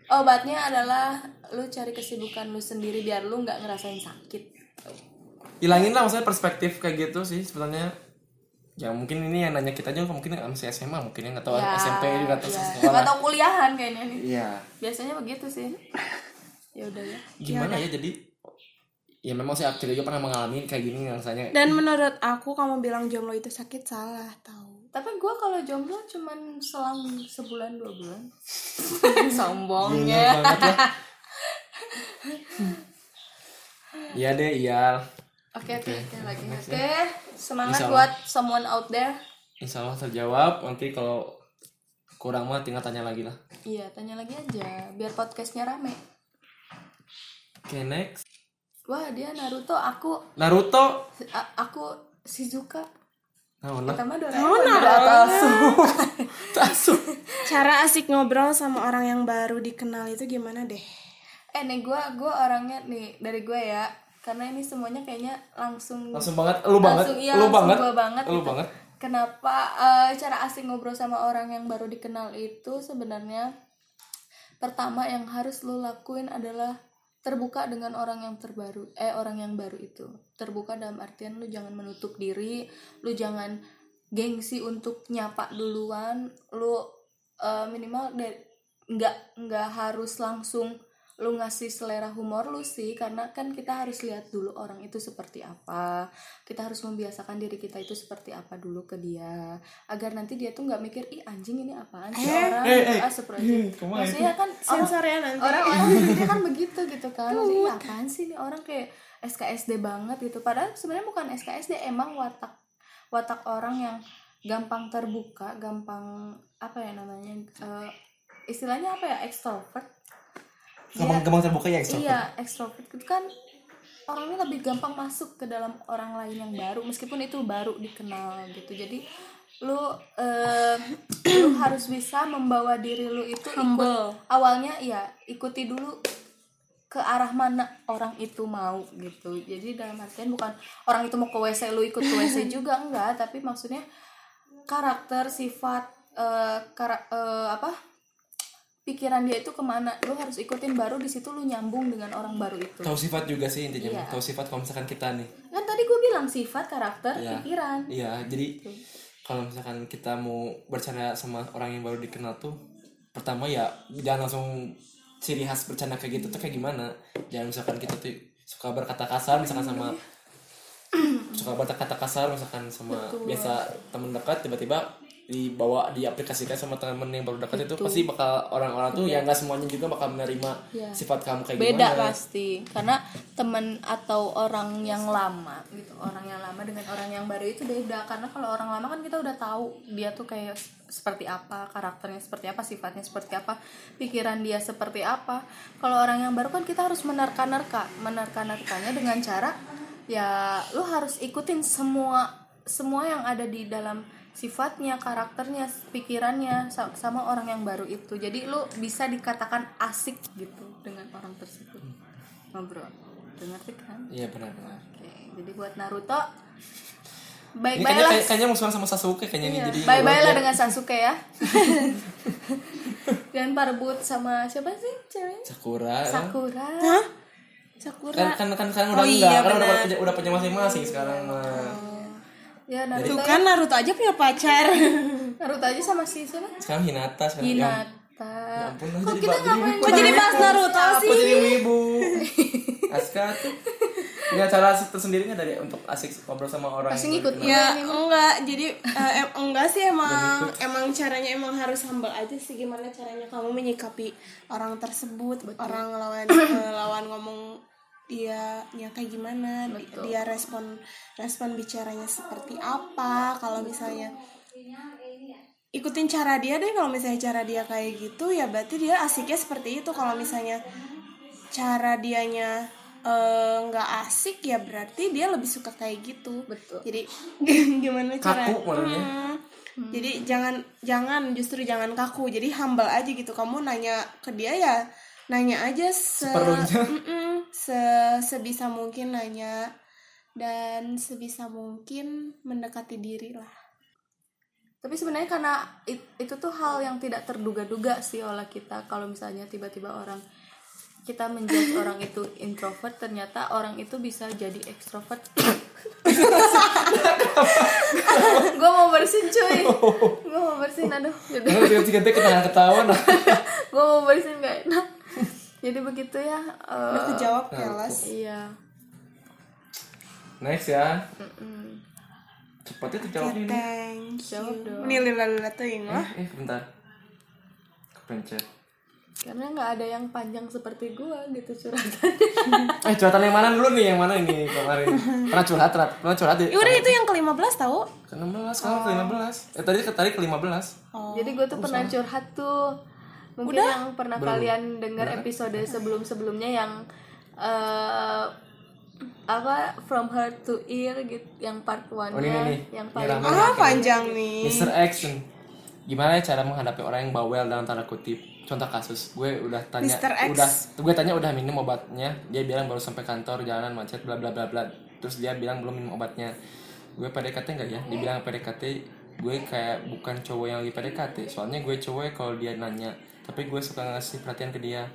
obatnya adalah lu cari kesibukan lu sendiri biar lu nggak ngerasain sakit. Hilangin lah maksudnya perspektif kayak gitu sih sebenarnya. Ya mungkin ini yang nanya kita juga mungkin masih SMA mungkin yang nggak tahu Ya, SMP juga atau ya. sekolah nggak tahu kuliahan kayaknya nih. Iya. Biasanya begitu sih. Ya udah ya. Gimana ya jadi ya memang sih kita juga pernah mengalami kayak gini rasanya. Dan menurut aku kamu bilang jomblo itu sakit salah tahu. Tapi gue kalau jomblo cuman selang sebulan dua bulan. Sombongnya banget ya. Iya deh iya. Oke oke oke. lagi. Oke semangat Insya Allah. buat someone out there. Insya Allah terjawab. Nanti kalau kurang mah tinggal tanya lagi lah. Iya tanya lagi aja biar podcastnya rame. Oke next. Wah dia Naruto aku Naruto? A- aku Shizuka nah mah Doraemon Tasu Cara asik ngobrol sama orang yang baru dikenal itu gimana deh? eh nih gue gue orangnya nih dari gue ya. Karena ini semuanya kayaknya langsung langsung banget? Lu banget? langsung iya lu langsung banget? gua banget lu gitu. banget? Kenapa eh, cara asing ngobrol sama orang yang baru dikenal itu sebenarnya pertama yang harus lu lakuin adalah terbuka dengan orang yang terbaru eh orang yang baru itu. Terbuka dalam artian lu jangan menutup diri lu jangan gengsi untuk nyapa duluan lu eh, minimal nggak nggak harus langsung lu ngasih selera humor lu sih karena kan kita harus lihat dulu orang itu seperti apa. Kita harus membiasakan diri kita itu seperti apa dulu ke dia agar nanti dia tuh nggak mikir ih anjing ini apaan sih? Orang eh, eh. ah seperti kumaha maksudnya kan orang ya nanti. orang-orang mikirnya kan begitu gitu kan. Maksudnya, "Ih, apaan sih nih orang kayak SKSD banget gitu. Padahal sebenarnya bukan SKSD emang watak watak orang yang gampang terbuka gampang apa ya namanya eh, istilahnya apa ya extrovert gampang gampang terbuka ya ekstrovert Iya, extrovert itu kan orangnya lebih gampang masuk ke dalam orang lain yang baru meskipun itu baru dikenal gitu. Jadi lu eh, lu harus bisa membawa diri lu itu ikut awalnya ya ikuti dulu ke arah mana orang itu mau gitu. Jadi dalam artian bukan orang itu mau ke WC lu ikut ke WC juga enggak, tapi maksudnya karakter, sifat eh, kara- eh, apa? Pikiran dia itu ke mana lu harus ikutin baru di situ lu nyambung dengan orang baru itu. Tahu sifat juga sih intinya Iya. tahu sifat kalau misalkan kita nih. Kan tadi gue bilang sifat karakter Iya. pikiran. Iya jadi kalau misalkan kita mau bercanda sama orang yang baru dikenal tuh pertama ya jangan langsung ciri khas bercanda kayak gitu tuh kayak gimana? Jangan misalkan kita tuh suka berkata kasar misalkan sama suka berkata kasar misalkan sama biasa temen dekat tiba-tiba dibawa diaplikasikan sama temen yang baru dekat itu pasti bakal orang-orang tuh ya nggak semuanya juga bakal menerima Iya. sifat kamu kayak beda gimana. pasti karena temen atau orang yang lama gitu orang yang lama dengan orang yang baru itu beda. Karena kalau orang lama kan kita udah tahu dia tuh kayak seperti apa karakternya seperti apa sifatnya seperti apa pikiran dia seperti apa. Kalau orang yang baru kan kita harus menerka-nerka menerka-nerkanya dengan cara ya lu harus ikutin semua semua yang ada di dalam sifatnya karakternya pikirannya sa- sama orang yang baru itu. Jadi lu bisa dikatakan asik gitu dengan orang tersebut. Ngobrol. Udah ngerti kan iya benar-benar oke jadi buat Naruto baik-baik kayaknya, lah. kayak- kayaknya musuhan sama Sasuke kayaknya nih jadi bye bye lah dengan Sasuke ya. Jangan parebut sama siapa sih cewek Sakura? Sakura. Sakura. Kan kan kan, kan udah Oh enggak iya, kan udah benar. punya udah punya masing-masing sekarang mah ya Naruto Tuh kan Naruto aja punya pacar. Naruto aja sama si siapa? Sekarang Hinata sekarang ya, Hinata ya ampun kok jadi kita ngapain Kok jadi bahas Naruto aku sih? jadi wibu? Aska tuh. Punya cara tersendiri nggak dari untuk asik ngobrol sama orang Pasti ngikut kenal? Ya enggak, jadi eh, em- enggak sih emang emang caranya emang harus humble aja sih. Gimana caranya kamu menyikapi orang tersebut, orang lawan eh, lawan ngomong dia nya kayak gimana, di- dia respon respon bicaranya seperti apa kalau misalnya ikutin cara dia deh kalau misalnya cara dia kayak gitu ya berarti dia asiknya seperti itu kalau misalnya cara dianya eh, nggak asik ya berarti dia lebih suka kayak gitu Betul. jadi gimana cara Kaku. Hmm. jadi jangan jangan justru jangan kaku jadi humble aja gitu kamu nanya ke dia ya nanya aja se Seperlunya. Se sebisa mungkin nanya dan sebisa mungkin mendekati diri lah Tapi sebenarnya karena it- itu tuh hal yang tidak terduga-duga sih oleh kita kalau misalnya tiba-tiba orang kita menjudge orang itu introvert ternyata orang itu bisa jadi ekstrovert. gue mau bersin cuy, gue mau bersin aduh, ketawa ketawa gue mau bersin gak enak. Jadi begitu ya. eh, udah kejawab kelas iya. Next ya. Mm-mm. Cepatnya terjawab ini. thank Jawab you dong. ini lila lila tuh yang lah Eh, bentar. Kepencet. Karena nggak ada yang panjang seperti gue gitu curhatannya. Eh, curhatan yang mana dulu nih? Yang mana ini kemarin? Pernah curhat, Rat? Pernah curhat ya? Ya udah itu yang ke 15 tahu Ke 16, sekarang ke 15. Eh, tadi ke tadi ke 15. oh. Jadi gue tuh pernah curhat tuh. Mungkin yang pernah kalian dengar episode sebelum-sebelumnya yang eh apa from her to ear gitu yang part one Oh, ini nih. yang paling ah panjang nih Mr. Action. Gimana ya cara menghadapi orang yang bawel dalam tanda kutip? Contoh kasus, gue udah tanya, Mr. X. udah, gue tanya udah minum obatnya, dia bilang baru sampai kantor, jalanan macet, bla bla bla bla. Terus dia bilang belum minum obatnya. Gue PDKT nggak ya? Dibilang PDKT, gue kayak bukan cowok yang lagi PDKT. Soalnya gue cowok kalau dia nanya, tapi gue suka ngasih perhatian ke dia.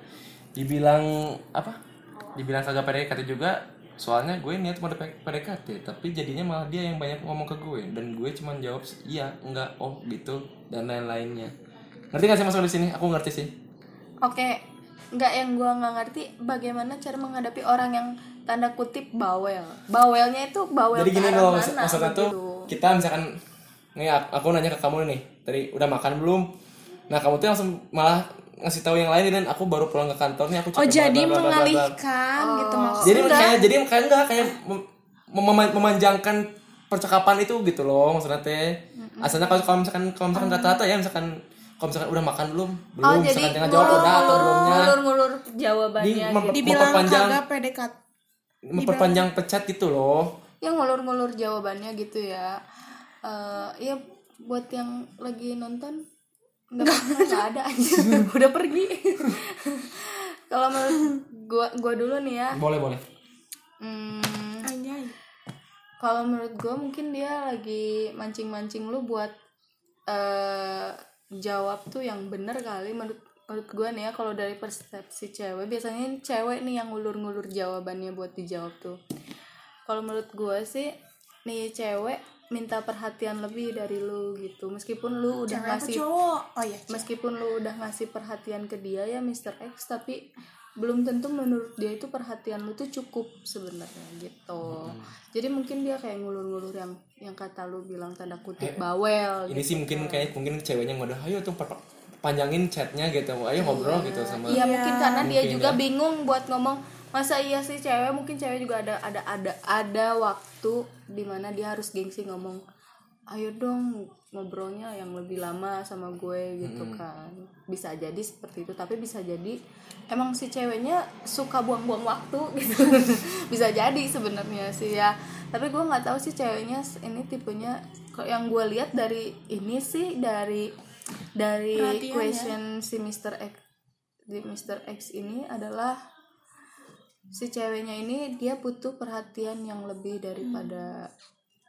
Dibilang apa? Dibilang kagak PDKT juga, soalnya gue niat mau PDKT tapi jadinya malah dia yang banyak ngomong ke gue dan gue cuma jawab iya enggak oh gitu dan lain-lainnya ngerti gak sih masuk di sini aku ngerti sih Oke, nggak yang gua nggak ngerti bagaimana cara menghadapi orang yang tanda kutip bawel. Bawelnya itu bawel jadi gini loh maksudnya tuh gitu. kita misalkan nih aku nanya ke kamu nih tadi udah makan belum nah kamu tuh langsung malah ngasih tahu yang lain dan aku baru pulang ke kantor nih aku oh jadi bla, bla, bla, bla, bla. mengalihkan gitu maksudnya? Jadi kayak jadi kayak enggak kayak mem- mem- memanjangkan percakapan itu gitu loh maksudnya teh. Asalnya kalau kalau misalkan kalau misalkan rata-rata ya misalkan kalau misalkan udah makan belum? Belum Oh, jadi misalkan jangan jawab udah atau belumnya. ngulur-ngulur jawabannya Di- mem- gitu. dibilang memperpanjang kagak PDKT memperpanjang pecat gitu loh. Yang ngulur-ngulur jawabannya gitu ya. Eh ya buat yang lagi nonton nggak ada aja udah pergi. Kalau menurut gua gua dulu nih ya. Boleh boleh. Hmm, anjay. kalau menurut gua mungkin dia lagi mancing-mancing lu buat eh jawab tuh yang bener kali menurut menurut gua nih ya. Kalau dari persepsi cewek biasanya cewek nih yang ngulur-ngulur jawabannya buat dijawab tuh. Kalau menurut gua sih nih cewek minta perhatian lebih dari lu gitu meskipun lu udah apa ngasih cowok oh iya meskipun lu udah ngasih perhatian ke dia ya Mr. X tapi belum tentu menurut dia itu perhatian lu tuh cukup sebenarnya gitu jadi mungkin dia kayak ngulur-ngulur yang yang kata lu bilang tanda kutip bawel ini gitu. sih mungkin kayak mungkin ceweknya ngodah ayo tuh per- panjangin chatnya gitu ayo ngobrol gitu sama Iya mungkin karena dia Mungkin juga ya. bingung buat ngomong masa iya sih cewek mungkin cewek juga ada ada ada ada waktu di mana dia harus gengsi ngomong ayo dong ngobrolnya yang lebih lama sama gue gitu kan bisa jadi seperti itu tapi bisa jadi emang si ceweknya suka buang-buang waktu gitu bisa jadi sebenarnya sih ya tapi gue nggak tahu sih ceweknya ini tipenya kok yang gue lihat dari ini sih dari dari Perhatian ya. question si Mr. X di Mr. X ini adalah si ceweknya ini dia butuh perhatian yang lebih daripada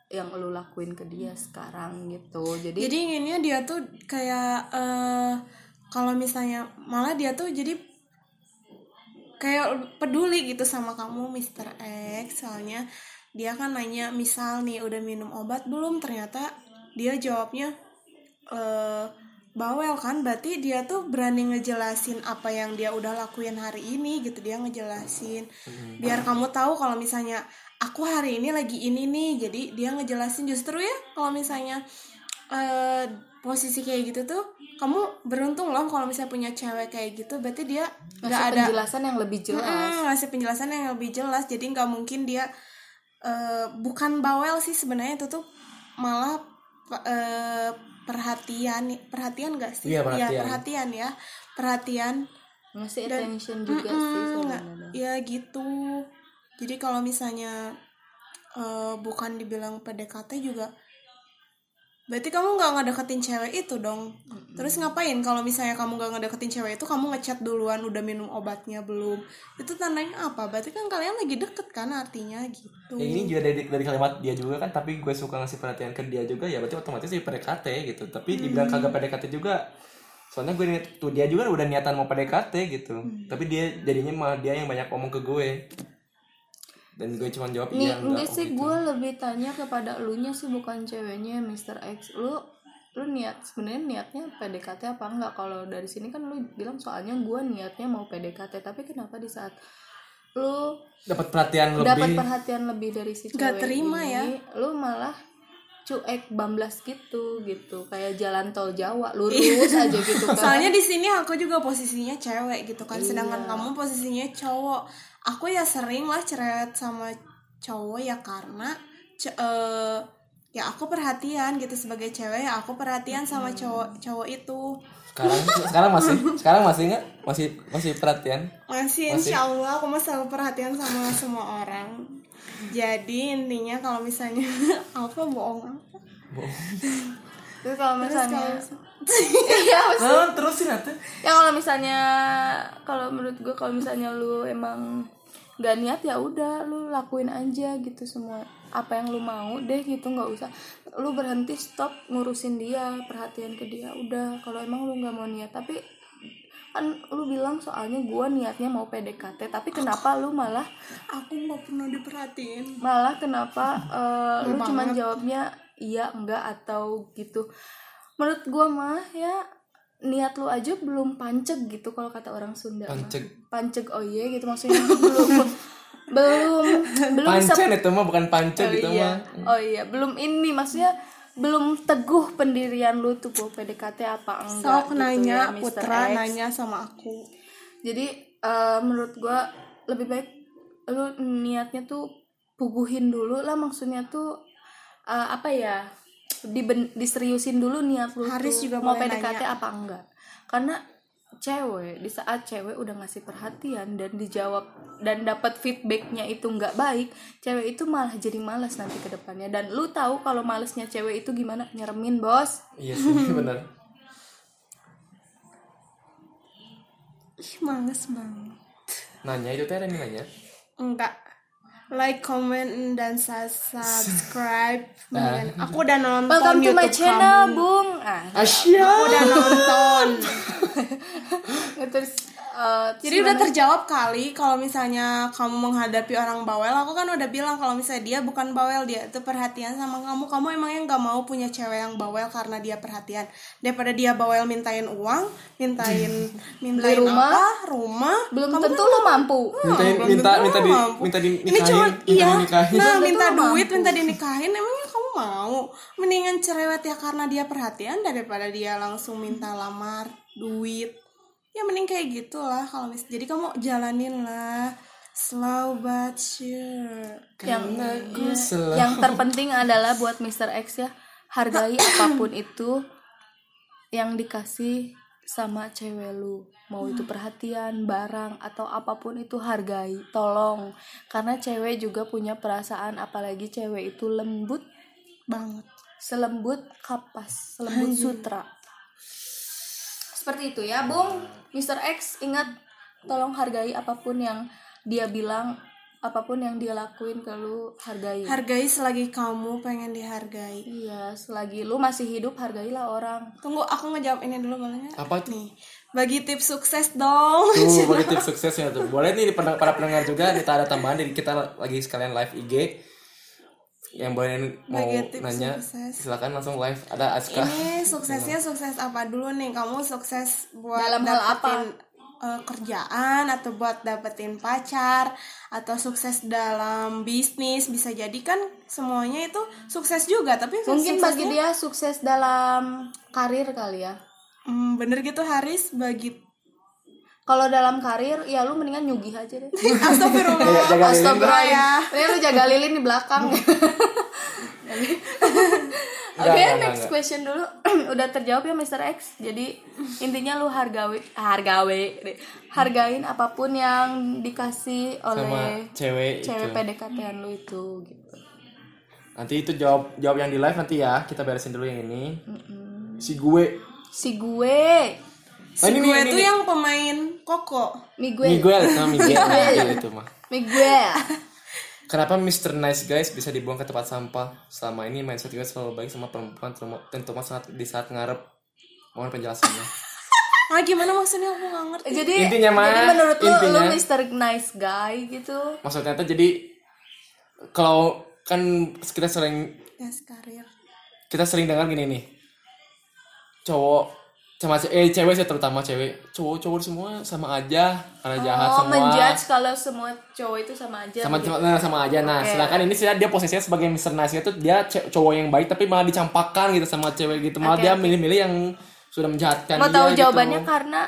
yang lu lakuin ke dia sekarang gitu. Jadi, jadi inginnya dia tuh kayak eh kalau misalnya malah dia tuh jadi kayak peduli gitu sama kamu Mr. X. Soalnya dia kan nanya misal nih udah minum obat belum? Ternyata dia jawabnya eh bawel kan berarti dia tuh berani ngejelasin apa yang dia udah lakuin hari ini gitu dia ngejelasin. Biar kamu tahu kalau misalnya aku hari ini lagi ini nih jadi dia ngejelasin justru ya kalau misalnya eh posisi kayak gitu tuh kamu beruntung loh kalau misalnya punya cewek kayak gitu berarti dia nggak ada penjelasan yang lebih jelas. Mm, ngasih penjelasan yang lebih jelas jadi nggak mungkin dia eh, bukan bawel sih sebenarnya itu tuh malah eh, perhatian perhatian gak sih? Iya, Ya, perhatian. perhatian ya. Perhatian. Ngasih Dan- attention juga sih Mm-mm, sebenarnya ya gitu. Jadi kalau misalnya eh, bukan dibilang PDKT juga berarti kamu nggak ngedeketin cewek itu dong. Terus ngapain? Kalau misalnya kamu nggak ngedeketin cewek itu kamu ngechat duluan udah minum obatnya belum? Itu tandanya apa? Berarti kan kalian lagi deket kan artinya gitu. Ya ini juga dari dari kalimat dia juga kan tapi gue suka ngasih perhatian ke dia juga ya berarti otomatis sih PDKT gitu. Tapi dibilang kagak PDKT juga soalnya gue tuh dia juga udah niatan mau PDKT gitu. Tapi dia jadinya malah dia yang banyak ngomong ke gue dan gue cuma jawab Nih, iya enggak enggak sih oh, gitu. gue lebih tanya kepada elunya sih bukan ceweknya Mr. X lu lu niat sebenarnya niatnya PDKT apa enggak kalau dari sini kan lu bilang soalnya gue niatnya mau PDKT tapi kenapa di saat lu dapat perhatian dapat lebih perhatian lebih dari si cewek terima ini, ya. lu malah cuek bamblas gitu gitu kayak jalan tol Jawa lurus aja gitu kan soalnya di sini aku juga posisinya cewek gitu kan sedangkan kamu posisinya cowok aku ya sering lah cerewet sama cowok ya karena ce- eh, ya aku perhatian gitu sebagai cewek ya aku perhatian sama cowok cowok itu. Sekarang sekarang masih sekarang masih nggak? Masih masih perhatian? Masih insya Allah aku mah selalu perhatian sama semua orang. Jadi intinya kalau misalnya apa bohong apa? Terus kalau misalnya kalau- iya nah, terusin atuh ya kalau misalnya kalau menurut gue kalau misalnya lu emang gak niat ya udah lu lakuin aja gitu semua. Apa yang lu mau deh gitu nggak usah. Lu berhenti stop ngurusin dia perhatian ke dia. Udah kalau emang lu nggak mau niat. Tapi kan lu bilang soalnya gua niatnya mau PDKT tapi kenapa lu malah aku nggak pernah diperhatiin. malah kenapa eh, lu cuman jawabnya iya enggak atau gitu. Menurut gua mah ya niat lu aja belum panceg gitu kalau kata orang Sunda mah. Panceg. panceg oh iya gitu maksudnya belum belum belum pancen itu mah bukan pancen oh gitu iya mah oh iya belum ini maksudnya belum teguh pendirian lu tuh mau PDKT apa enggak sok gitu nanya ya, Mr. Putra X. nanya sama aku jadi eh, menurut gua lebih baik lu niatnya tuh puguhin dulu lah maksudnya tuh eh, apa ya diben- diseriusin dulu niat lu Haris tuh juga mau PDKT nanya. apa enggak. Karena cewek di saat cewek udah ngasih perhatian dan dijawab dan dapat feedbacknya itu nggak baik cewek itu malah jadi malas nanti ke depannya. Dan lu tahu kalau malesnya cewek itu gimana? Nyeremin bos. Iya sih bener ih males banget. Nanya itu teh nanya? Enggak like comment dan subscribe. Mendingan- aku udah nonton welcome to my YouTube channel kamu. bung. Ah. Asia aku udah nonton. Terus eh, Jadi udah terjawab kali kalau misalnya kamu menghadapi orang bawel, aku kan udah bilang kalau misalnya dia bukan bawel, dia itu perhatian sama kamu. Kamu emangnya nggak mau punya cewek yang bawel karena dia perhatian. Daripada dia bawel mintain uang, mintain mintain rumah. apa, rumah, belum kamu tentu kan lu mampu minta belum minta tentu minta di mampu. minta Ini dinikahin cuma minta iya, dinikahin nah Belum minta duit, mampu. minta dinikahin, emangnya kamu mau? Mendingan cerewet ya karena dia perhatian daripada dia langsung minta lamar duit. Ya mending kayak gitulah kalau mis. Jadi kamu jalanin lah slow but sure. yang Aku ya, selalu- yang terpenting adalah buat Mr. X ya hargai apa pun itu yang dikasih sama cewek lu mau itu perhatian barang atau apa pun itu hargai tolong karena cewek juga punya perasaan apalagi cewek itu lembut banget. selembut kapas selembut sutra seperti itu ya Bung Mr. X ingat tolong hargai apa pun yang dia bilang apa pun yang dia lakuin ke lu hargai Hargai selagi kamu pengen dihargai. iya selagi lu masih hidup hargailah orang Tunggu aku ngejawab ini dulu bolehnya? apa tuh Nih, bagi tips sukses dong. tuh bagi tips suksesnya tuh boleh nih para, para pendengar juga kita ada tambahan dari kita lagi sekalian live IG yang boleh mau tips nanya sukses. silakan langsung live. Ada Aska. Ini suksesnya sukses apa dulu nih? Kamu sukses buat Dalam hal dapetin eh, kerjaan atau buat dapetin pacar atau sukses dalam bisnis? Bisa jadi kan semuanya itu sukses juga tapi mungkin bagi dia sukses dalam karir kali ya. Hmm, bener gitu Haris. Bagi kalau dalam karir ya lu mendingan nyugih aja deh Astagfirullah Iya, Astagfirullah ya. Ini lu jaga lilin di belakang. Enggak, Oke, enggak, next enggak. question dulu. Udah terjawab ya Mr. X. Jadi intinya lu hargawi hargawi. Hargain apa pun yang dikasih sama oleh cewek, cewek itu PDKT-an lu itu gitu. nanti itu jawab jawab yang di live nanti ya kita beresin dulu yang ini si gue Si gue, si ini gue ini tuh yang pemain koko Miguel, Miguel sama Miguel Miguel itu mah Miguel. Kenapa Mr. Nice Guys bisa dibuang ke tempat sampah? Selama ini mindset gue selalu baik sama perempuan terutama- terutama saat di saat ngarep. Mohon penjelasannya. ah gimana maksudnya aku nggak ngerti Jadi Intinya, mah, jadi menurut lu intinya. lu Mr. Nice Guy gitu. Maksudnya tuh jadi kalau kan kita sering tes karir kita sering dengar gini nih. Cowok sama ce- eh cewek sih terutama cewek. Cowok-cowok semua sama aja karena jahat Oh, semua. menjudge kalau semua cowok itu sama aja. sama begitu. nah, sama aja nah Oke. sedangkan ini sih dia posisinya sebagai Mr. Nice itu dia cowok yang baik tapi malah dicampakkan gitu sama cewek gitu malah Oke, dia milih-milih yang sudah menjahatkan Mau dia tahu gitu. jawabannya karena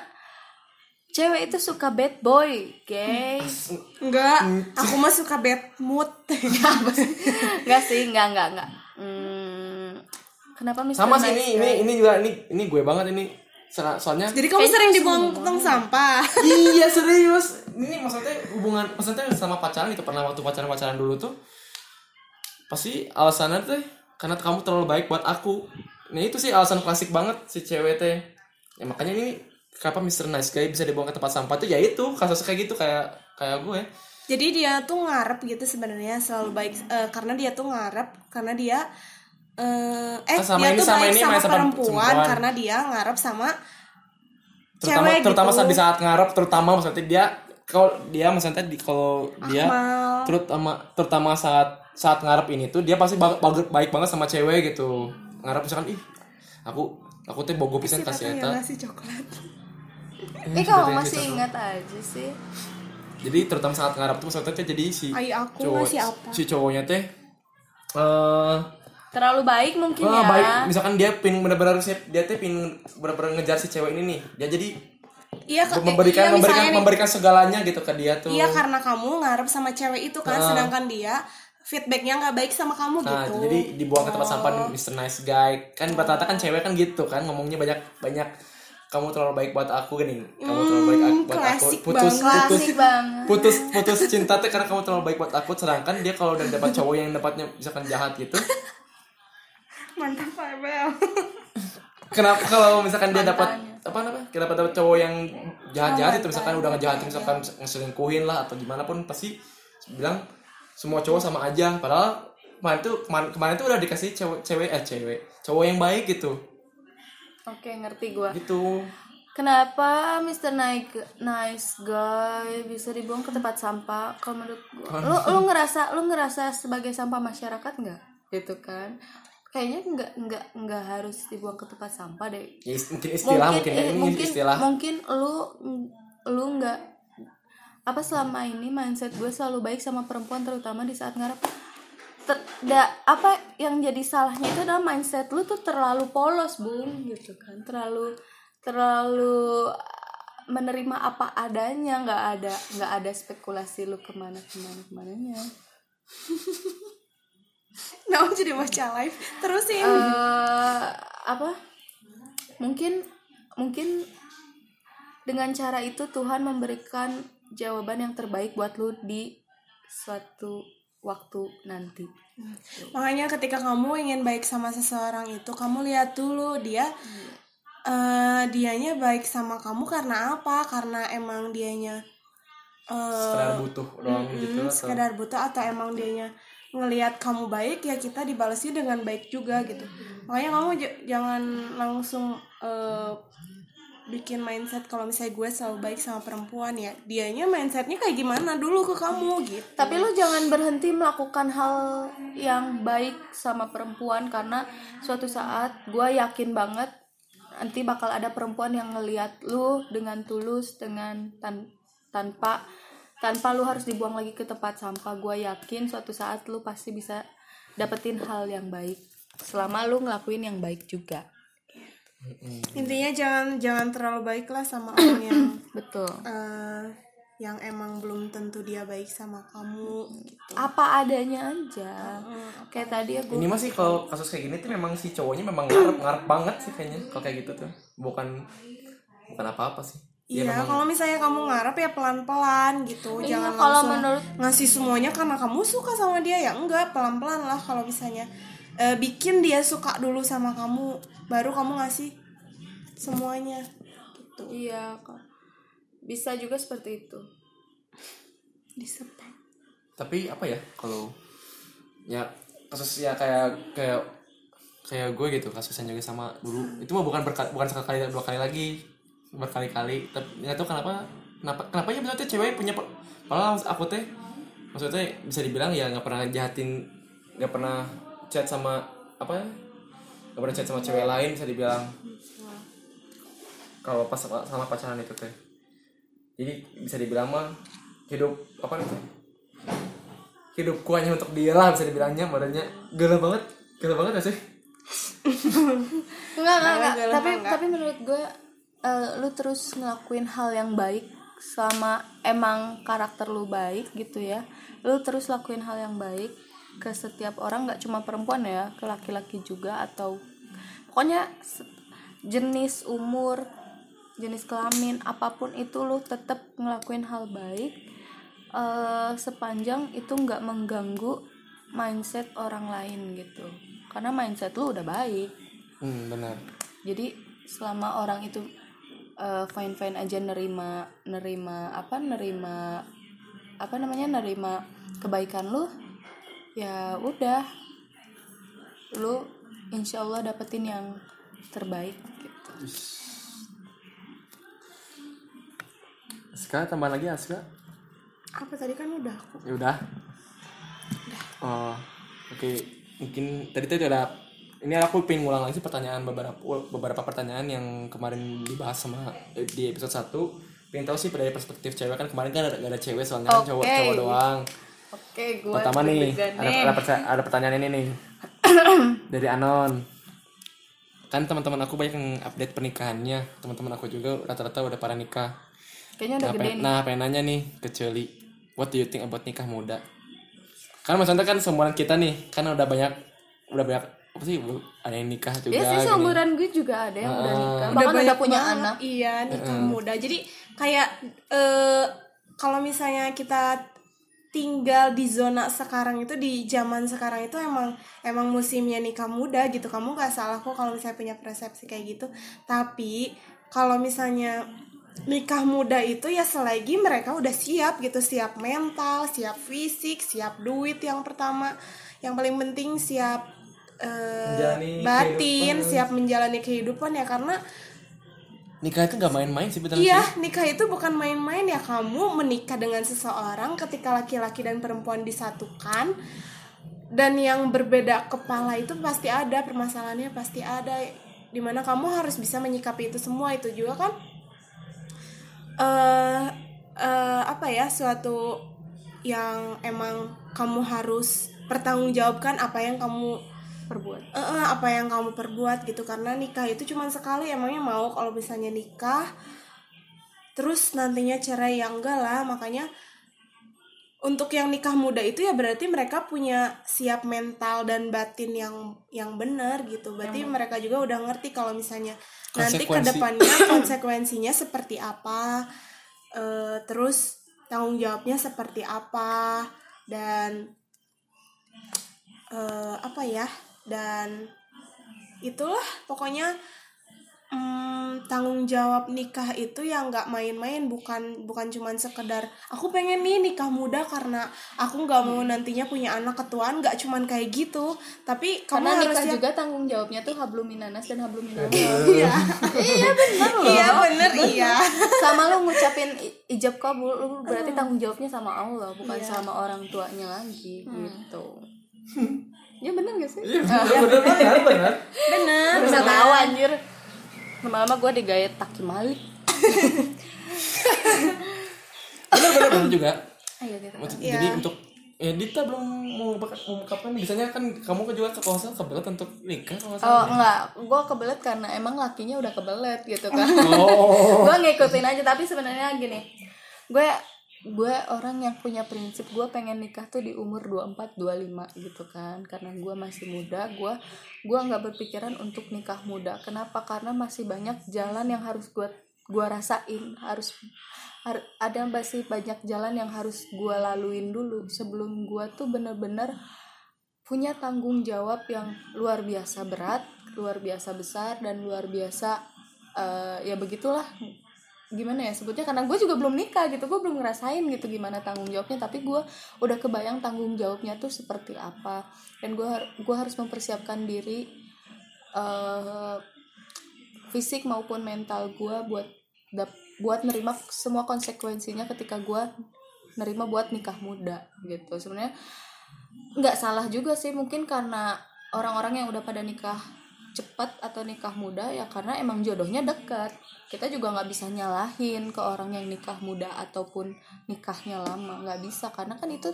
cewek itu suka bad boy, guys. enggak aku mah suka bad mood Enggak sih, enggak enggak enggak. Kenapa Mr. sama sih Nice ini ini ini juga ini ini gue banget ini. So- soalnya jadi kamu sering dibuang ke tong sampah. Iya serius. Ini maksudnya hubungan maksudnya sama pacaran gitu. Pernah waktu pacaran pacaran dulu tuh pasti alasannya tuh karena kamu terlalu baik buat aku. Nah itu sih alasan klasik banget si cewek teh. Ya makanya ini kenapa Mr. Nice Guy bisa dibuang ke tempat sampah tuh? Ya itu kasus kayak gitu kayak kayak gue. Jadi dia tuh ngarep gitu sebenarnya selalu baik eh, karena dia tuh ngarep karena dia eh eh Kan sama dia ini tuh sama baik ini sama sama perempuan, perempuan. karena dia ngarep sama terutama cewek terutama gitu. saat di saat ngarep terutama maksudnya dia kalau dia maksudnya di kalau dia terutama terutama saat saat ngarep ini tuh dia pasti ba- baik, baik banget sama cewek gitu ngarep misalkan ih aku aku teh bogo pisan kasih eta ngasih coklat Eh kamu masih ingat aja sih. jadi terutama saat ngarep tuh maksudnya teh jadi si Ai, aku cowok apa? si cowoknya teh eh Terlalu baik mungkin ah, ya. baik misalkan dia pin bener-bener siap dia teh pin bener-bener ngejar si cewek ini nih dia jadi iya ke- memberikan iya, memberikan nih, memberikan segalanya gitu ke dia tuh iya karena kamu ngarep sama cewek itu kan sedangkan dia feedbacknya nggak baik sama kamu Nah, gitu jadi dibuang ke tempat sampah Mr. Nice Guy. Kan rata-rata kan cewek kan gitu kan ngomongnya banyak banyak kamu terlalu baik buat aku gini. Kamu terlalu baik aku- buat aku. Putus banget. putus banget. putus putus cinta tuh karena kamu terlalu baik buat aku sedangkan dia kalau udah dapat cowok yang dapatnya misalkan jahat gitu. Mantap Pak Ebel Kenapa kalau misalkan dia dapat apa namanya? Kenapa dapat cowok yang jahat-jahat itu misalkan udah ngejahatin misalkan ngeselingkuhin lah atau gimana pun pasti bilang semua cowok sama aja padahal kemarin tuh kemarin, kemarin tuh udah dikasih cewek cewek eh cewek cowok yang baik gitu Oke, ngerti gua. gitu Kenapa Mr. Nice, nice Guy bisa dibuang ke tempat sampah? Kalau menurut gua, lu lu ngerasa lu ngerasa sebagai sampah masyarakat nggak? Gitu kan? Kayaknya nggak nggak nggak harus dibuang ke tempat sampah deh. ya mungkin istilah mungkin, ya. eh, ini mungkin istilah mungkin lu lu nggak apa selama ini mindset gue selalu baik sama perempuan terutama di saat ngarep Ter- da- apa yang jadi salahnya itu adalah mindset lu tuh terlalu polos bung gitu kan terlalu terlalu menerima apa adanya nggak ada nggak ada spekulasi lu ke mana ke mana ke mananya nah jadi baca live? Terusin. Eh apa? Mungkin mungkin dengan cara itu Tuhan memberikan jawaban yang terbaik buat lu di suatu waktu nanti. Makanya ketika kamu ingin baik sama seseorang itu kamu lihat dulu dia eh dianya baik sama kamu karena apa? Karena emang dianya eh, sekedar butuh doang gitu Hmm, atau sekedar butuh atau emang dianya ngelihat kamu baik ya kita dibalasi dengan baik juga gitu. Makanya kamu jangan langsung eh, bikin mindset kalau misalnya gue selalu baik sama perempuan ya. Dianya mindsetnya kayak gimana dulu ke kamu gitu. Tapi lu jangan berhenti melakukan hal yang baik sama perempuan karena suatu saat gue yakin banget nanti bakal ada perempuan yang ngeliat lu dengan tulus dengan tan- tanpa tanpa lu harus dibuang lagi ke tempat sampah gue yakin suatu saat lu pasti bisa dapetin hal yang baik. Selama lu ngelakuin yang baik juga. Intinya jangan jangan terlalu baik lah sama orang yang betul. eh, yang emang belum tentu dia baik sama kamu gitu. Apa adanya aja. Kayak tadi ya gue ini masih kalau kasus kayak gini tuh memang si cowoknya memang ngarep ngarep banget sih kayaknya kalau kayak gitu tuh. Bukan bukan apa apa sih Iya, memang- kalau misalnya kamu ngarep ya pelan-pelan gitu, Iya, jangan kalau langsung menurut- ngasih semuanya karena kamu suka sama dia ya enggak, pelan-pelan lah kalau misalnya Eh, bikin dia suka dulu sama kamu, baru kamu ngasih semuanya. Gitu. iya kok bisa juga seperti itu. Disepet. tapi apa ya kalau ya kasus ya kayak kayak kayak gue gitu kasusnya juga sama dulu. Itu mah bukan berka- bukan sekali dua kali lagi berkali-kali. Tapi nggak tahu kenapa kenapa kenapa ya tuh cewek punya malah aku teh maksudnya bisa dibilang ya nggak pernah jahatin nggak pernah chat sama apa ya nggak pernah chat sama cewek lain bisa dibilang. Kalau pas sama, sama pacaran itu teh. Jadi bisa dibilang mah hidup apa namanya hidupku hanya untuk dia lah bisa dibilangnya badannya gila banget gila banget gak sih? Enggak enggak, enggak. tapi enggak. tapi menurut gue eh, lu terus ngelakuin hal yang baik sama emang karakter lu baik gitu ya. Lu terus lakuin hal yang baik ke setiap orang nggak cuma perempuan ya ke laki-laki juga atau pokoknya jenis umur jenis kelamin apa pun itu lu tetap ngelakuin hal baik eh, sepanjang itu nggak mengganggu mindset orang lain gitu. Karena mindset lu udah baik. Hmm benar. Jadi selama orang itu fine fine aja nerima nerima apa nerima apa namanya nerima kebaikan lu ya udah. Lu insya Allah dapetin yang terbaik gitu. Aska tambah lagi Aska? Apa tadi kan udah aku. ya udah. Oh oke. Mungkin tadi tadi ada ini aku pengen ngulang lagi sih pertanyaan beberapa beberapa pertanyaan yang kemarin dibahas sama eh, di episode 1 pengen tahu sih dari perspektif cewek kan kemarin kan ada, gak ada cewek soalnya kan cowok cowok doang. Oke gue pertama nih ada, ada, ada pertanyaan ini nih. Dari Anon. Kan teman-teman aku banyak yang update pernikahannya. Teman-teman aku juga rata-rata udah para nikah. Kayaknya udah nah, gede nih. nah pengen nanya nih ke Celi what do you think about nikah muda? Kan maksudnya kan seumuran kita nih kan udah banyak udah banyak sih bu- ada yang nikah juga ya sih gini. seumuran gue juga ada yang udah nikah. Udah bahkan udah banyak punya banget, anak. Iya, nikah muda. Jadi kayak eh kalau misalnya kita tinggal di zona sekarang itu di zaman sekarang itu emang emang musimnya nikah muda gitu. Kamu nggak salah kok kalau misalnya punya persepsi kayak gitu. Tapi kalau misalnya nikah muda itu ya selagi mereka udah siap gitu. Siap mental siap fisik siap duit yang pertama. Yang paling penting siap eh, Menjalani batin kehidupan. siap menjalani kehidupan ya karena nikah itu nggak main-main sih betul Iya, sih nikah itu bukan main-main ya. Kamu menikah dengan seseorang ketika laki-laki dan perempuan disatukan dan yang berbeda kepala itu pasti ada permasalahannya pasti ada di mana kamu harus bisa menyikapi itu semua itu juga kan eh eh, apa ya suatu yang emang kamu harus pertanggungjawabkan apa yang kamu perbuat? Eh, eh, apa yang kamu perbuat gitu karena nikah itu cuma sekali emangnya mau kalau misalnya nikah? Terus nantinya cerai ya enggak lah makanya untuk yang nikah muda itu ya berarti mereka punya siap mental dan batin yang yang benar gitu. Berarti mereka juga udah ngerti kalau misalnya nanti ke Konsekuensi. depannya konsekuensinya seperti apa eh, terus tanggung jawabnya seperti apa dan eh, apa ya dan itulah pokoknya mm, tanggung jawab nikah itu yang nggak main-main bukan bukan cuman sekedar aku pengen nih nikah muda karena aku nggak mau nantinya punya anak ketuaan nggak cuman kayak gitu. Tapi kamu karena harus nikah siap- juga tanggung jawabnya tuh hablum minanas dan hablum minallah iya. Iya. Benar loh. Iya bener iya. Sama lu ngucapin i- ijab kabul lu berarti tanggung jawabnya sama Allah bukan sama orang tuanya lagi gitu ya bener gak sih? Iya benar benar benar bener. Bisa tahu anjir. Lama-lama gue digayet taki malik. Benar benar benar juga. Ayo gitu Maksud- Iya. jadi untuk ya Dita belum mau mengungkapkan. Biasanya kan kamu juga ke kawasan kebelet untuk nikah kalau nggak Oh enggak, gue kebelet karena emang lakinya udah kebelet gitu kan. Oh. Gue ngikutin aja, tapi sebenarnya gini Gue gue orang yang punya prinsip gue pengen nikah tuh di umur 24 25 gitu kan. Karena gue masih muda gue gue nggak berpikiran untuk nikah muda. Kenapa? Karena masih banyak jalan yang harus gue gue rasain. Harus har- ada masih banyak jalan yang harus gue laluin dulu sebelum gue tuh bener-bener punya tanggung jawab yang luar biasa berat luar biasa besar dan luar biasa eh, ya begitulah gimana ya sebutnya karena gue juga belum nikah gitu gue belum ngerasain gitu gimana tanggung jawabnya tapi gue udah kebayang tanggung jawabnya tuh seperti apa. Dan gue gue harus mempersiapkan diri eh fisik maupun mental gue buat buat nerima semua konsekuensinya ketika gue nerima buat nikah muda gitu. Sebenarnya nggak salah juga sih mungkin karena orang-orang yang udah pada nikah cepat atau nikah muda ya karena emang jodohnya dekat. Kita juga nggak bisa nyalahin ke orang yang nikah muda ataupun nikahnya lama nggak bisa. Karena kan itu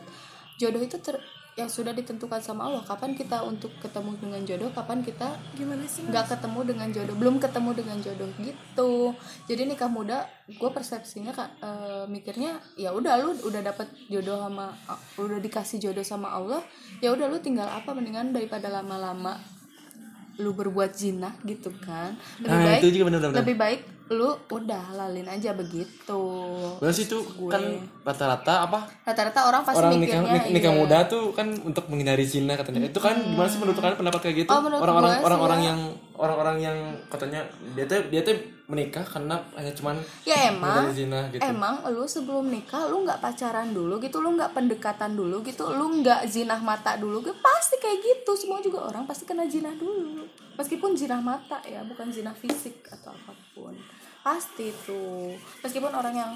jodoh itu ter- yang sudah ditentukan sama Allah. Kapan kita untuk ketemu dengan jodoh kapan kita gimana sih nggak ketemu dengan jodoh belum ketemu dengan jodoh gitu. Jadi nikah muda gue persepsinya kan eh, mikirnya ya udah lu udah dapet jodoh sama udah dikasih jodoh sama Allah ya udah lu tinggal apa mendingan daripada lama-lama lu berbuat zina gitu kan lebih Nah, baik itu juga bener-bener. lebih baik lu udah lalin aja begitu Berarti itu kan rata-rata apa rata-rata orang pasti orang nikah mikirnya nik- nikah iya. muda tuh kan untuk menghindari zina katanya. Itu kan gimana sih menurut kalian pendapat kayak gitu? Oh, Orang-orang gue sih orang-orang ya. yang orang-orang yang katanya dia tuh dia tuh menikah karena hanya cuman ya emang. zina gitu. emang lu sebelum nikah lu nggak pacaran dulu gitu lu nggak pendekatan dulu gitu lu nggak zinah mata dulu gitu pasti kayak gitu. Semua juga orang pasti kena zinah dulu. Meskipun zinah mata ya bukan zinah fisik atau apa pun. Pasti tuh meskipun orang yang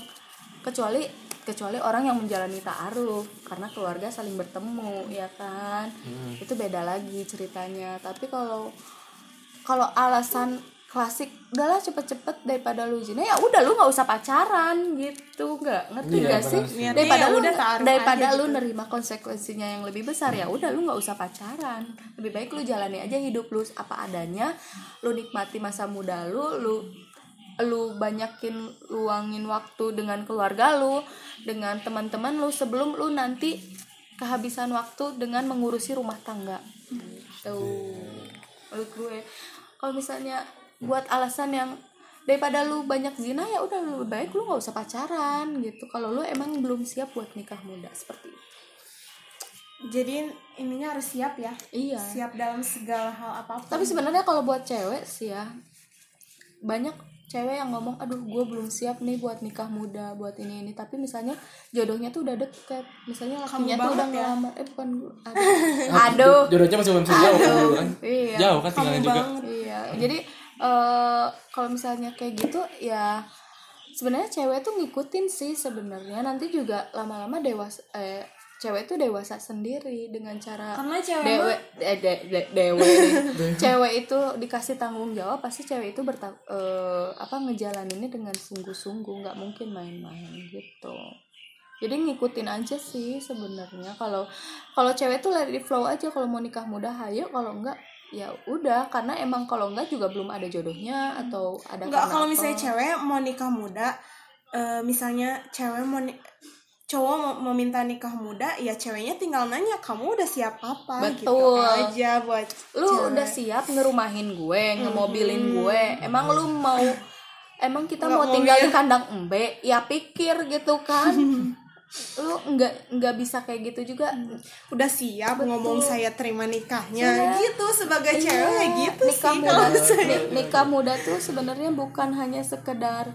kecuali kecuali orang yang menjalani ta'aruf karena keluarga saling bertemu ya kan? Itu beda lagi ceritanya. Tapi kalau kalau alasan klasik udahlah cepet-cepet daripada lu zina ya udah lu nggak usah pacaran gitu. Nggak ngerti Iya, nggak sih. Niatnya daripada ya lu udah daripada lu gitu. nerima konsekuensinya yang lebih besar ya udah lu nggak usah pacaran. Lebih baik lu jalani aja hidup lu apa adanya lu nikmati masa muda lu lu lu banyakin luangin waktu dengan keluarga lu dengan teman-teman lu sebelum lu nanti kehabisan waktu dengan mengurusi rumah tangga. Gitu. Menurut gue kalau misalnya buat alasan yang daripada lu banyak zina ya udah lebih baik lu nggak usah pacaran gitu. Kalau lu emang belum siap buat nikah muda seperti itu. Jadi ininya harus siap ya? Iya. Siap dalam segala hal apa pun. Tapi sebenarnya kalau buat cewek sih ya banyak cewek yang ngomong aduh gue belum siap nih buat nikah muda buat ini ini tapi misalnya jodohnya tuh udah deket misalnya lakinya tuh udah ya. ngelamar eh bukan gue aduh, aduh. Jodohnya masih belum jauh kan. iya Jauh kan tinggalnya juga. iya jadi eh kalau misalnya kayak gitu ya sebenarnya cewek tuh ngikutin sih sebenarnya nanti juga lama-lama dewasa eh cewek tuh dewasa sendiri dengan cara Karena cewek dewe eh, de- de- dewe. Cewek itu dikasih tanggung jawab pasti cewek itu berta eh, apa ngejalaninnya dengan sungguh-sungguh nggak mungkin main-main gitu. Jadi ngikutin aja sih sebenarnya. Kalau kalau cewek tuh let it flow aja kalau mau nikah muda hayo. Kalau enggak ya udah. Karena emang kalau enggak juga belum ada jodohnya atau ada Enggak karena kalau misalnya cewek mau nikah muda eh, misalnya cewek mau ni- cowok mau, mau minta nikah muda ya ceweknya tinggal nanya kamu udah siap apa? gitu Betul. aja buat lu cewek. udah siap ngerumahin gue ngemobilin gue emang lu mau emang kita Nggak mau mau tinggal ya. di kandang embe? Ya pikir gitu kan. Lu nggak nggak bisa kayak gitu juga. Udah siap ngomong saya terima nikahnya Iya. gitu sebagai cewek gitu nikah sih muda. saya. Nikah muda tuh sebenarnya bukan hanya sekedar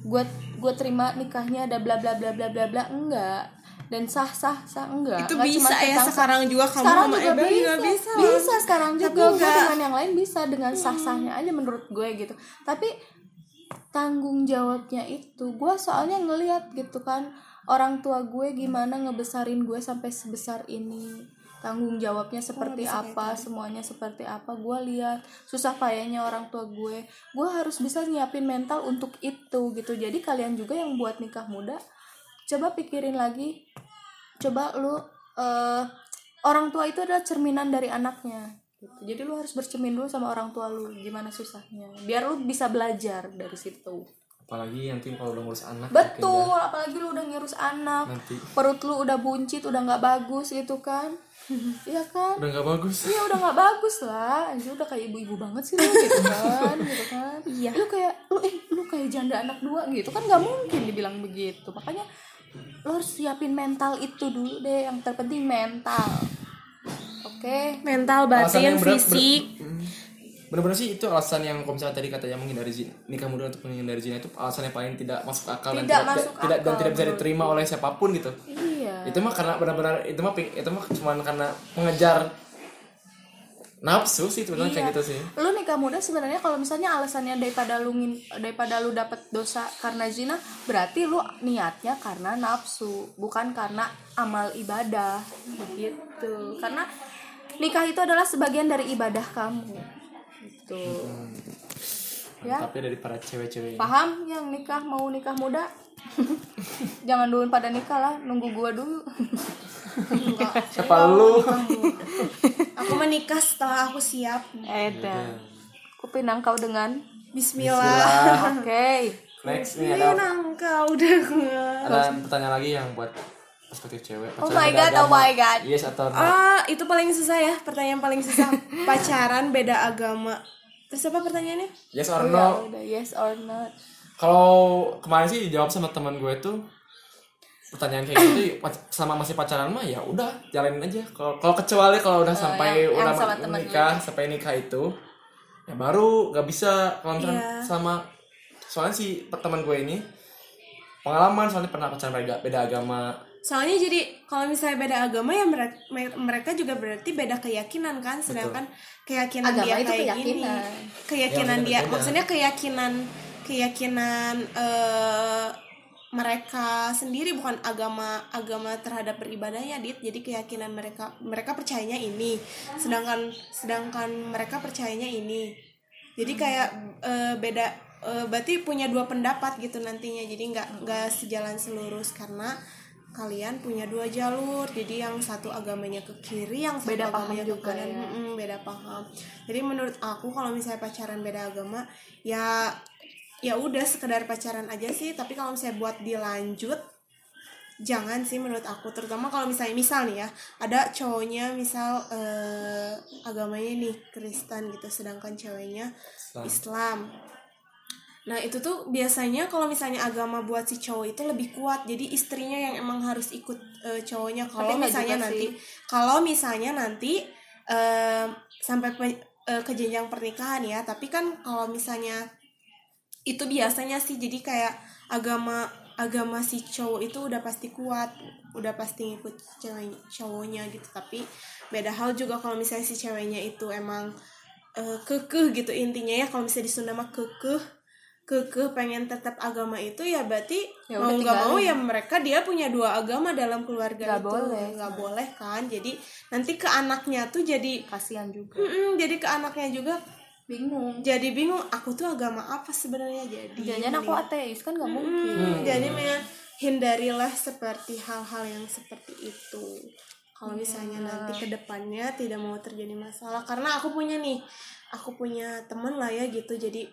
gue gue terima nikahnya ada bla bla bla bla bla bla enggak. Dan sah sah sah enggak. Itu Enggak cuma bisa ya sah- sekarang juga kamu sekarang sama juga bisa juga bisa. bisa. Sekarang juga gue dengan yang lain bisa dengan sah sahnya aja menurut gue gitu. Tapi tanggung jawabnya itu gue soalnya ngelihat gitu kan orang tua gue gimana ngebesarin gue sampai sebesar ini tanggung jawabnya seperti apa semuanya seperti apa. Gue lihat susah payahnya orang tua gue. Gue harus bisa nyiapin mental untuk itu gitu. Jadi kalian juga yang buat nikah muda coba pikirin lagi. Coba lu eh, orang tua itu adalah cerminan dari anaknya gitu. jadi lu harus bercermin dulu sama orang tua lu gimana susahnya. Biar lu bisa belajar dari situ. Apalagi nanti kalau udah ngurus anak betul apalagi lu udah ngurus anak. Nanti. perut lu udah buncit udah nggak bagus gitu kan iya kan udah nggak bagus Iya udah nggak bagus lah, anjir udah kayak ibu-ibu banget sih lu gitu kan, gitu kan. Iya. Lu kayak lu eh lu kayak janda anak dua gitu kan nggak mungkin dibilang begitu. Makanya lu harus siapin mental itu dulu deh, yang terpenting mental. Oke. mental Alasan batin berat- fisik ber- Bener-bener sih itu alasan yang kalau misalnya tadi katanya menghindari zina nikah muda untuk menghindari zina itu alasan yang paling tidak masuk akal dan Tidak tidak, masuk tidak dan akal, tidak bisa diterima oleh siapa pun gitu Iya. itu mah karena benar-benar itu mah itu mah cuma karena mengejar nafsu sih sebenarnya kayak gitu sih Lu nikah muda sebenarnya kalau misalnya alasannya daripada lu daripada lu dapet dosa karena zina, berarti lu niatnya karena nafsu, bukan karena amal ibadah begitu. Karena nikah itu adalah sebagian dari ibadah kamu. Gitu. Ya. tapi dari para cewek-cewek ini. Paham yang nikah mau nikah muda? Jangan dulu pada nikah lah, nunggu gua dulu. siapa lu aku menikah setelah aku siap Eda. Kupinang kau dengan Bismillah Oke. next nih ada nangka udah ada pertanyaan lagi yang buat perspektif cewek Oh pacaran my beda god, oh agama. my god. yes atau no ah itu paling susah ya pertanyaan paling susah. Pacaran beda agama. Terus apa pertanyaannya? Yes or Ya no? udah yes or not. kalau kemarin sih dijawab sama teman gue tuh pertanyaan kayak gitu sama masih pacaran mah ya udah jalanin aja. Kalau kalau kecuali kalau udah sampai yang- udah yang sama nikah sampai nikah itu ya baru nggak bisa kalau misalnya Iya. sama soalnya si teman gue ini pengalaman soalnya pernah pacaran beda, beda agama soalnya jadi kalau misalnya beda agama ya mereka mereka juga berarti beda keyakinan kan sedangkan keyakinan Agama dia itu kayak keyakinan. gini. keyakinan. Ya, dia beda-beda. maksudnya keyakinan keyakinan eh, mereka sendiri bukan agama agama terhadap beribadahnya dit. Jadi keyakinan mereka mereka percayanya ini. Sedangkan sedangkan mereka percayanya ini. Jadi kayak eh, beda eh, berarti punya dua pendapat gitu nantinya. Jadi nggak nggak sejalan selurus karena kalian punya dua jalur. Jadi yang satu agamanya ke kiri yang satu Beda paham agamanya ke juga kanan. ya. Mm-mm, beda paham. Jadi menurut aku kalau misalnya pacaran beda agama ya ya udah sekedar pacaran aja sih. Tapi kalau misalnya buat dilanjut jangan sih menurut aku. Terutama kalau misalnya misal nih ya ada cowoknya misal eh, agamanya nih Kristen gitu sedangkan ceweknya Islam. Islam nah itu tuh biasanya kalau misalnya agama buat si cowok itu lebih kuat. Jadi istrinya yang emang harus ikut eh, cowoknya. Kalau misalnya nanti kalau misalnya nanti sampai pe- eh, ke jenjang pernikahan ya. Tapi kan kalau misalnya itu biasanya sih. Jadi kayak agama agama si cowok itu udah pasti kuat. Udah pasti ngikut cewek cowoknya gitu. Tapi beda hal juga kalau misalnya si ceweknya itu emang eh, kekeh gitu. Intinya ya kalau misalnya di Sunda mah kekeh kekeh pengen tetap agama itu ya berarti Ya mau nggak mau ya mereka dia punya dua agama dalam keluarga Nggak itu boleh. nggak boleh kan jadi nanti ke anaknya tuh jadi Kasihan juga. Mm-mm, jadi ke anaknya juga Bingung. jadi bingung aku tuh agama apa sebenarnya jadi Jangan aku ateis kan nggak mungkin. Hmm, jadi mendingan hindarilah seperti hal-hal yang seperti itu kalau misalnya nanti ke depannya tidak mau terjadi masalah karena aku punya nih aku punya temen lah ya gitu jadi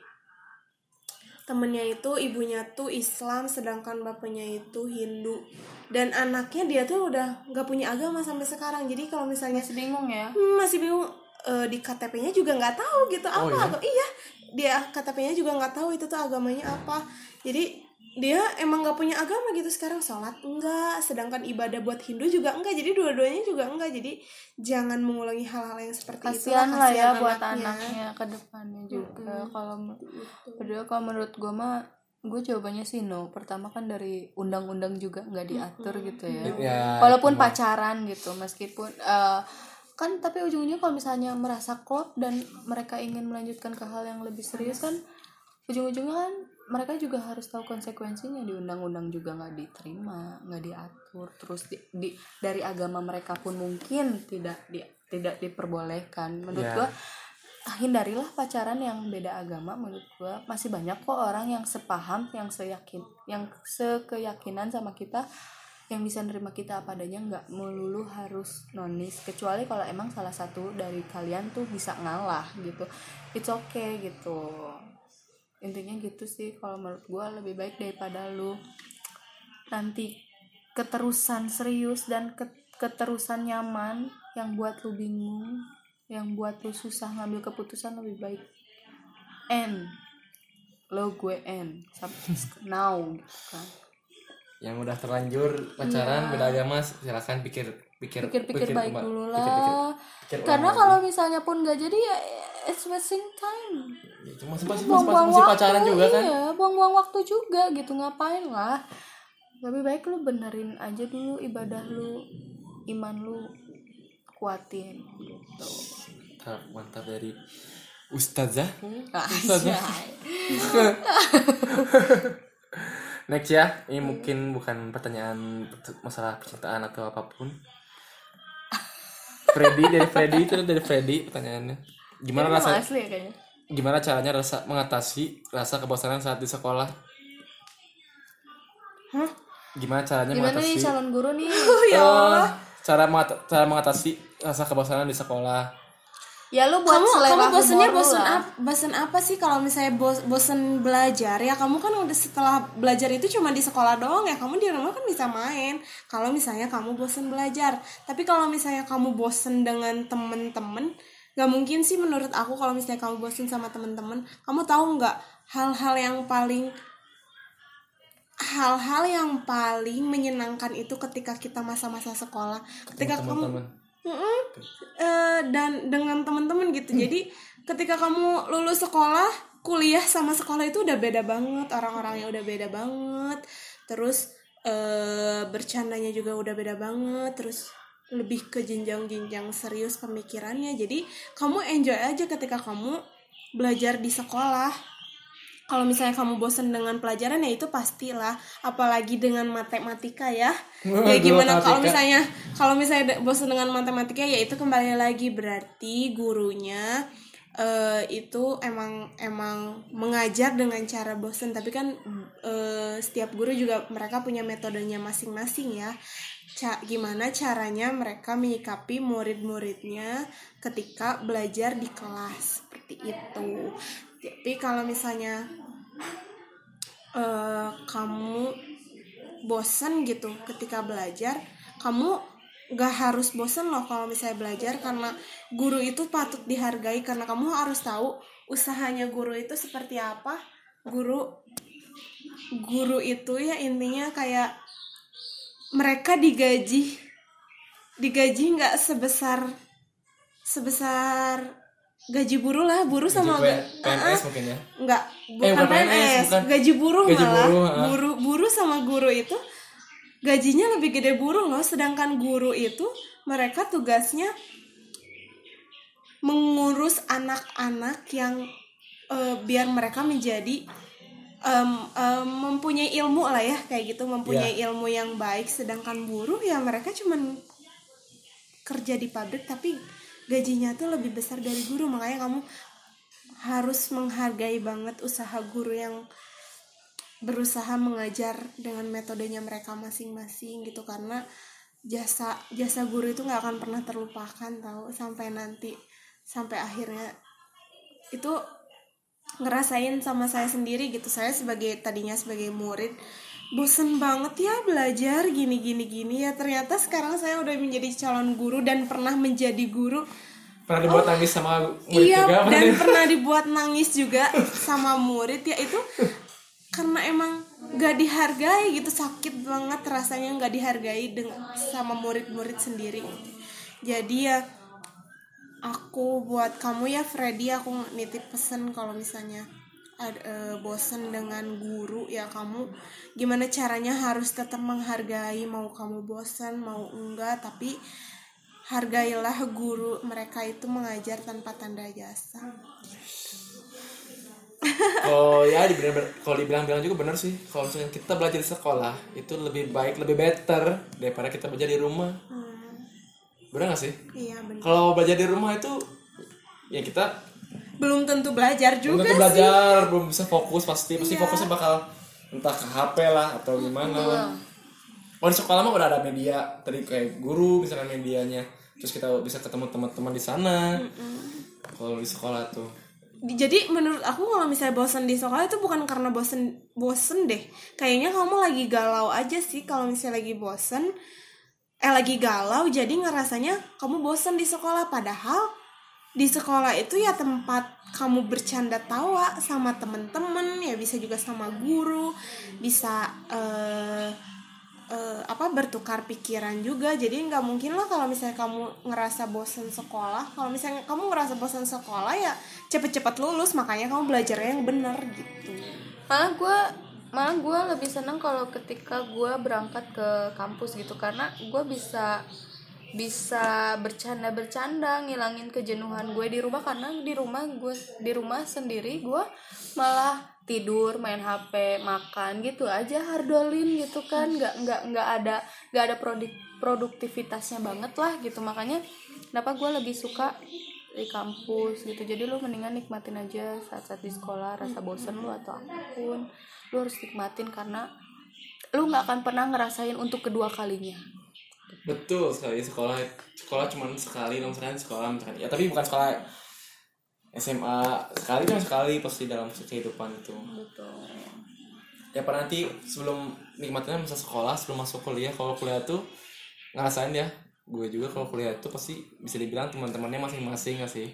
temennya itu ibunya tuh Islam sedangkan bapaknya itu Hindu. Dan anaknya dia tuh udah nggak punya agama sampai sekarang. Jadi kalau misalnya Masih bingung ya. Hmm, masih bingung. Eh, di KTP-nya juga nggak tahu gitu. Apa iya? agama? Iya. Dia KTP-nya juga nggak tahu itu tuh agamanya apa. Jadi dia emang nggak punya agama gitu sekarang sholat enggak sedangkan ibadah buat Hindu juga enggak jadi dua-duanya juga enggak jadi jangan mengulangi hal-hal yang seperti itu Kasihan lah ya buat anaknya. anaknya ke depannya juga. Kalau padahal kalau menurut gue mah gue jawabannya sih no. Pertama kan dari undang-undang juga nggak diatur gitu ya. Ya, Walaupun pacaran gitu, meskipun eh, kan tapi ujungnya kalau misalnya merasa klop dan mereka ingin melanjutkan ke hal yang lebih serius kan ujung-ujungnya kan mereka juga harus tahu konsekuensinya di undang-undang juga nggak diterima nggak diatur. Terus di, di- dari agama mereka pun mungkin tidak di, tidak diperbolehkan. Menurut Ya. gua ah, hindarilah pacaran yang beda agama menurut gua. Masih banyak kok orang yang sepaham yang seyakin yang sekeyakinan sama kita yang bisa nerima kita apa adanya nggak melulu harus nonis. Kecuali kalau emang salah satu dari kalian tuh bisa ngalah gitu. It's okay gitu intinya gitu sih kalau menurut gue lebih baik daripada lu nanti keterusan serius dan ke- keterusan nyaman yang buat lu bingung yang buat lu susah ngambil keputusan lebih baik. End lo gue end sampai now gitu kan. Yang udah terlanjur pacaran beda agama silakan pikir pikir Iya. pikir-pikir baik kembali. dulu lah. pikir karena kalau misalnya pun gak jadi ya it's wasting time Ya, cuma masih, masih, masih, buang-buang masih waktu pacaran juga kan? iya buang-buang waktu juga gitu ngapain lah. Lebih baik lu benerin aja dulu ibadah lu iman lu kuatin gitu. Mantap mantap dari ustazah. Anjay. next ya ini mungkin bukan pertanyaan masalah percintaan atau apa pun. Freddy dari Freddy itu dari Freddy pertanyaannya. Gimana Ini rasa nama asli ya kayaknya gimana caranya rasa mengatasi rasa kebosanan saat di sekolah? Hah? gimana caranya gimana mengatasi? nih calon guru nih? Eh, cara mengat- cara mengatasi rasa kebosanan di sekolah. Ya lu buat kamu selera kamu bosennya lu bosen apa bosen apa sih kalau misalnya bos, bosen belajar? Ya kamu kan udah setelah belajar itu cuma di sekolah doang ya. Kamu di rumah kan bisa main. Kalau misalnya kamu bosen belajar. Tapi kalau misalnya kamu bosen dengan temen-temen nggak mungkin sih menurut aku kalau misalnya kamu bosen sama temen-temen kamu tahu nggak hal-hal yang paling hal-hal yang paling menyenangkan itu ketika kita masa-masa sekolah? Ketika kamu teman-teman Mm-mm. Eh, dan dengan teman-teman gitu. Jadi ketika kamu lulus sekolah kuliah sama sekolah itu udah beda banget orang-orangnya udah beda banget. Terus eh bercandanya juga udah beda banget terus lebih ke jenjang-jenjang serius pemikirannya. Jadi kamu enjoy aja ketika kamu belajar di sekolah. Kalau misalnya kamu bosen dengan pelajaran ya itu pastilah. Apalagi dengan matematika ya. Ya gimana kalau misalnya kalau misalnya bosen dengan matematika ya itu kembali lagi. Berarti gurunya eh, itu emang emang mengajar dengan cara bosen. Tapi kan eh, setiap guru juga mereka punya metodenya masing-masing ya Ca- gimana caranya mereka menyikapi murid-muridnya ketika belajar di kelas seperti itu. Tapi kalau misalnya eh, kamu bosen gitu ketika belajar kamu gak harus bosen loh kalau misalnya belajar karena guru itu patut dihargai karena kamu harus tahu usahanya guru itu seperti apa. Guru guru itu ya intinya kayak mereka digaji digaji nggak sebesar sebesar gaji buruh lah buruh sama Ah, PNS mungkin ya nggak Eh, bukan bukan PNS, PNS, bukan. gaji buruh Gaji malah buruh, ah. buruh buruh sama guru itu gajinya lebih gede buruh loh sedangkan guru itu mereka tugasnya mengurus anak-anak yang eh, biar mereka menjadi em, em, mempunyai ilmu lah ya kayak gitu mempunyai Iya. ilmu yang baik. Sedangkan buruh ya mereka cuman kerja di pabrik tapi gajinya tuh lebih besar dari guru. Makanya kamu harus menghargai banget usaha guru yang berusaha mengajar dengan metodenya mereka masing-masing gitu. Karena jasa jasa guru itu nggak akan pernah terlupakan tahu sampai nanti sampai akhirnya itu ngerasain sama saya sendiri gitu. Saya sebagai tadinya sebagai murid bosen banget ya belajar gini gini gini. Ya ternyata sekarang saya udah menjadi calon guru dan pernah menjadi guru. Pernah dibuat nangis sama murid iya juga? dan nih? pernah dibuat nangis juga sama murid. Ya itu karena emang gak dihargai gitu sakit banget rasanya nggak dihargai dengan sama murid-murid sendiri. Jadi ya aku buat kamu ya Freddy. Aku nitip pesen kalau misalnya ad- eh, bosen dengan guru ya kamu. Gimana caranya harus tetap menghargai mau kamu bosan mau enggak tapi hargailah guru mereka itu mengajar tanpa tanda jasa. Kalau ya dibilang kalau dibilang-bilang juga benar sih. Kalau misalnya kita belajar di sekolah itu lebih baik lebih better daripada kita belajar di rumah. Hmm, benar gak sih? Iya benar kalau belajar di rumah itu ya kita belum tentu belajar belum juga tentu sih. belajar belum bisa fokus. Pasti pasti Iya. fokusnya bakal entah ke HP lah atau gimana. Lah kalau di sekolah mah udah ada media tadi kayak guru misalkan medianya. Terus kita bisa ketemu teman-teman di sana. Kalau di sekolah tuh. Di- jadi menurut aku kalau misalnya bosen di sekolah itu bukan karena bosen bosen deh. Kayaknya kamu lagi galau aja sih kalau misalnya lagi bosen eh lagi galau jadi ngerasanya kamu bosen di sekolah. Padahal di sekolah itu ya tempat kamu bercanda tawa sama temen-temen ya bisa juga sama guru bisa eh eh, apa bertukar pikiran juga. Jadi nggak mungkin lah kalau misalnya kamu ngerasa bosan sekolah. Kalau misalnya kamu ngerasa bosan sekolah ya cepet-cepet lulus makanya kamu belajarnya yang bener gitu. Malah gue malah gue lebih seneng kalau ketika gue berangkat ke kampus gitu karena gue bisa bisa bercanda bercanda ngilangin kejenuhan gue di rumah karena di rumah gue di rumah sendiri gue malah tidur main hp makan gitu aja hardolin gitu kan. Nggak nggak nggak ada nggak ada produk produktivitasnya banget lah gitu. Makanya kenapa gue lebih suka di kampus gitu. Jadi lu mendingan nikmatin aja saat-saat di sekolah rasa bosen lu atau apa pun lu harus nikmatin karena lu nggak akan pernah ngerasain untuk kedua kalinya. Betul sekali sekolah sekolah cuma sekali dong sekali sekolah misalkan. Ya tapi bukan sekolah SMA sekali cuma sekali pasti dalam kehidupan itu. Betul. Ya pernah nanti sebelum nikmatin masa sekolah sebelum masuk kuliah kalau kuliah tuh ngerasain ya gue juga kalau kuliah itu pasti bisa dibilang teman-temannya masing-masing nggak sih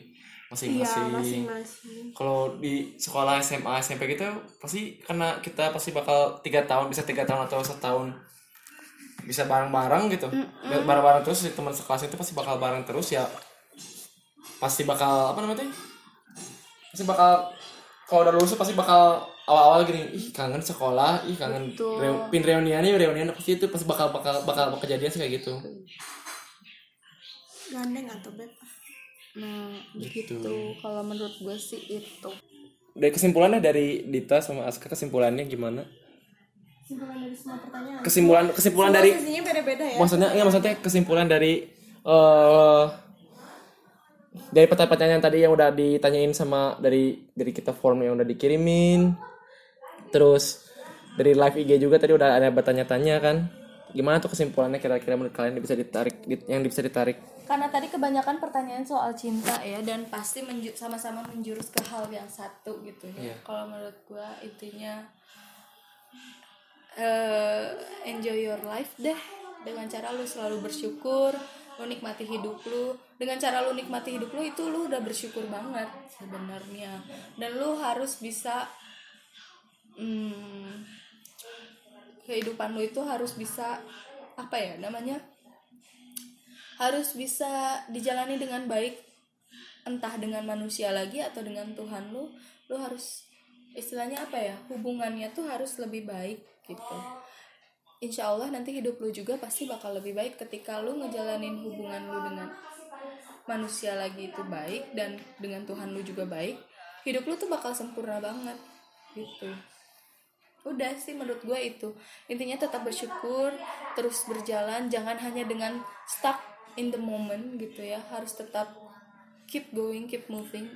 masing-masing. Iya, masing-masing. Kalau di sekolah SMA SMP gitu pasti karena kita pasti bakal tiga tahun bisa tiga tahun atau setahun bisa bareng-bareng gitu. Bareng-bareng terus di teman sekelas itu pasti bakal bareng terus ya pasti bakal apa namanya pasti bakal kalau udah lulus pasti bakal awal-awal gini ih kangen sekolah ih kangen reu- pin reunian nih reunian. Pasti itu pasti bakal bakal bakal kejadian sih kayak gitu. Gandeng atau beb nah Gitu. gitu. Kalau menurut gue sih itu. Dari kesimpulannya dari Dita sama Aska kesimpulannya gimana? Kesimpulan dari semua pertanyaan. Kesimpulan kesimpulan Semua dari beda-beda ya. Maksudnya ya maksudnya kesimpulan dari eh dari pertanyaan-pertanyaan tadi yang udah ditanyain sama dari dari kita form yang udah dikirimin. Terus dari live IG juga tadi udah ada bertanya-tanya kan. Gimana tuh kesimpulannya? Kira-kira menurut kalian yang bisa ditarik di- yang bisa ditarik karena tadi kebanyakan pertanyaan soal cinta ya dan pasti menju- sama-sama menjurus ke hal yang satu gitu ya. Iya. kalau menurut gue intinya eh, enjoy your life deh. Dengan cara lu selalu bersyukur lu nikmati hidup lu. Dengan cara lu nikmati hidup lu itu lu udah bersyukur banget sebenarnya. Dan lu harus bisa hmm, kehidupan lu itu harus bisa apa ya namanya harus bisa dijalani dengan baik. Entah dengan manusia lagi atau dengan Tuhan lu lu harus istilahnya apa ya hubungannya tuh harus lebih baik gitu. Insya Allah nanti hidup lu juga pasti bakal lebih baik ketika lu ngejalanin hubungan lu dengan manusia lagi itu baik dan dengan Tuhan lu juga baik hidup lu tuh bakal sempurna banget gitu. Udah sih menurut gue itu. Intinya tetap bersyukur terus berjalan jangan hanya dengan stuck in the moment gitu ya harus tetap keep going keep moving.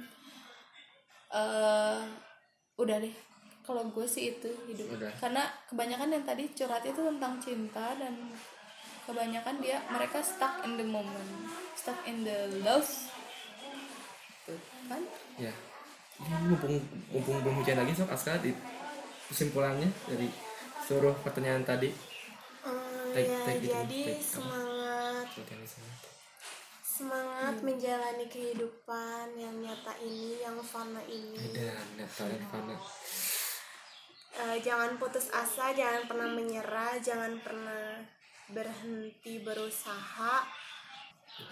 Eh udah deh. Kalau gue sih itu hidup. Udah. karena kebanyakan yang tadi curhat itu tentang cinta dan kebanyakan dia mereka stuck in the moment stuck in the love. Tuh kan? Ya. Ini mumpung mumpung belum hujan lagi sok Aska di kesimpulannya dari seluruh pertanyaan tadi. Eh, Take- ya, take jadi take. Semangat semangat menjalani kehidupan yang nyata ini yang fana ini. Dan Natal dan Fana. Eh, jangan putus asa jangan pernah menyerah jangan pernah berhenti berusaha.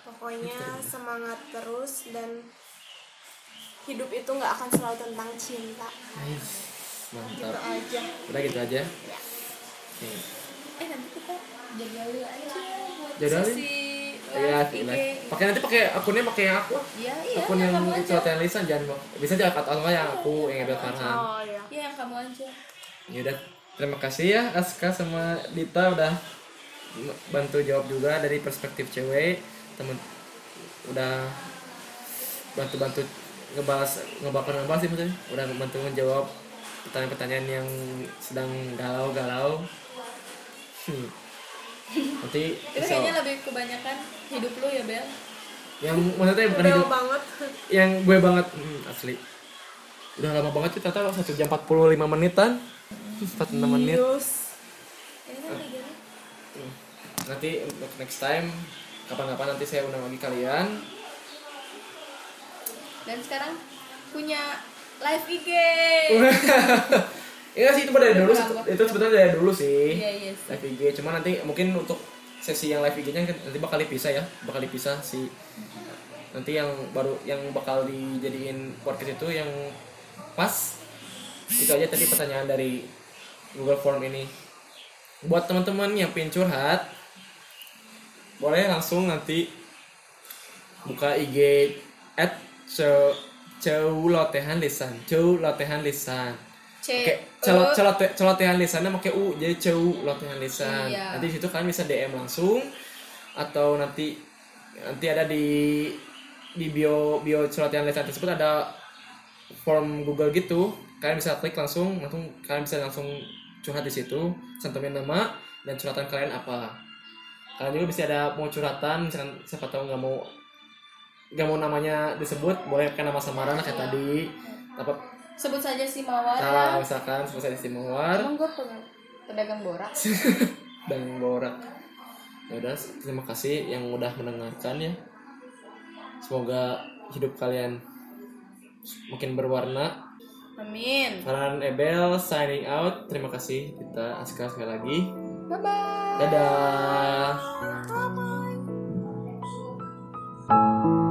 Pokoknya semangat terus dan hidup itu nggak akan selalu tentang cinta. Nice. gitu mantap aja. Udah gitu aja? Oke. eh nanti kita jadwalin aja Jadwalin? sesi Iya, pakai nanti pakai akunnya pakai yang aku. Ya iya akun yang kamu itu hotel lisan jangan bisa aja atau enggak yang aku yang Ebel Farhan. Oh ya iya yang kamu aja. Yaudah, terima kasih ya Aska sama Dita udah bantu jawab juga dari perspektif cewek. Temen udah bantu-bantu ngebahas ngebakar ngebahas sih maksudnya. Udah bantu menjawab pertanyaan-pertanyaan yang sedang galau-galau. Hmm. Nanti itu kayaknya lebih kebanyakan hidup lu ya Bel. Yang maksudnya bukan hidup. banget. Yang gue banget hmm, asli. Udah lama banget sih ternyata satu jam 45 menitan. 46 menit. Terus nanti untuk next time kapan-kapan nanti saya undang lagi kalian. Dan sekarang punya live IG Iya sih itu dari dulu itu sebetulnya dari dulu sih. Iya iya sih. live IG cuma nanti mungkin untuk sesi yang live IG-nya nanti bakal dipisah ya. Bakal dipisah si nanti yang baru yang bakal dijadiin podcast itu yang pas. Itu aja tadi pertanyaan dari Google Form ini. Buat teman-teman yang pengen curhat boleh langsung nanti buka IG at celotehan lisan. Celotehan lisan C Oke, celot celot celotehan lisannya pakai u jadi ceu lotehan lisan. Iya. Nanti situ kalian bisa DM langsung atau nanti nanti ada di di bio bio celotehan lisan tersebut ada form Google gitu. Kalian bisa klik langsung, langsung kalian bisa langsung curhat di situ, cantumin nama dan curhatan kalian apa. Kalian juga bisa ada mau curhatan, misalkan siapa tahu nggak mau nggak mau namanya disebut, boleh pakai nama samaran kayak tadi. Apa sebut saja si mawar nah, misalkan sebut saja si mawar. Emang gue pedagang borak? Pedagang borak. Ya udah terima kasih yang udah mendengarkan ya. Semoga hidup kalian makin berwarna. Amin. Farhan Ebel signing out. Terima kasih. Kita askar sekali lagi. Bye bye dadah. Bye bye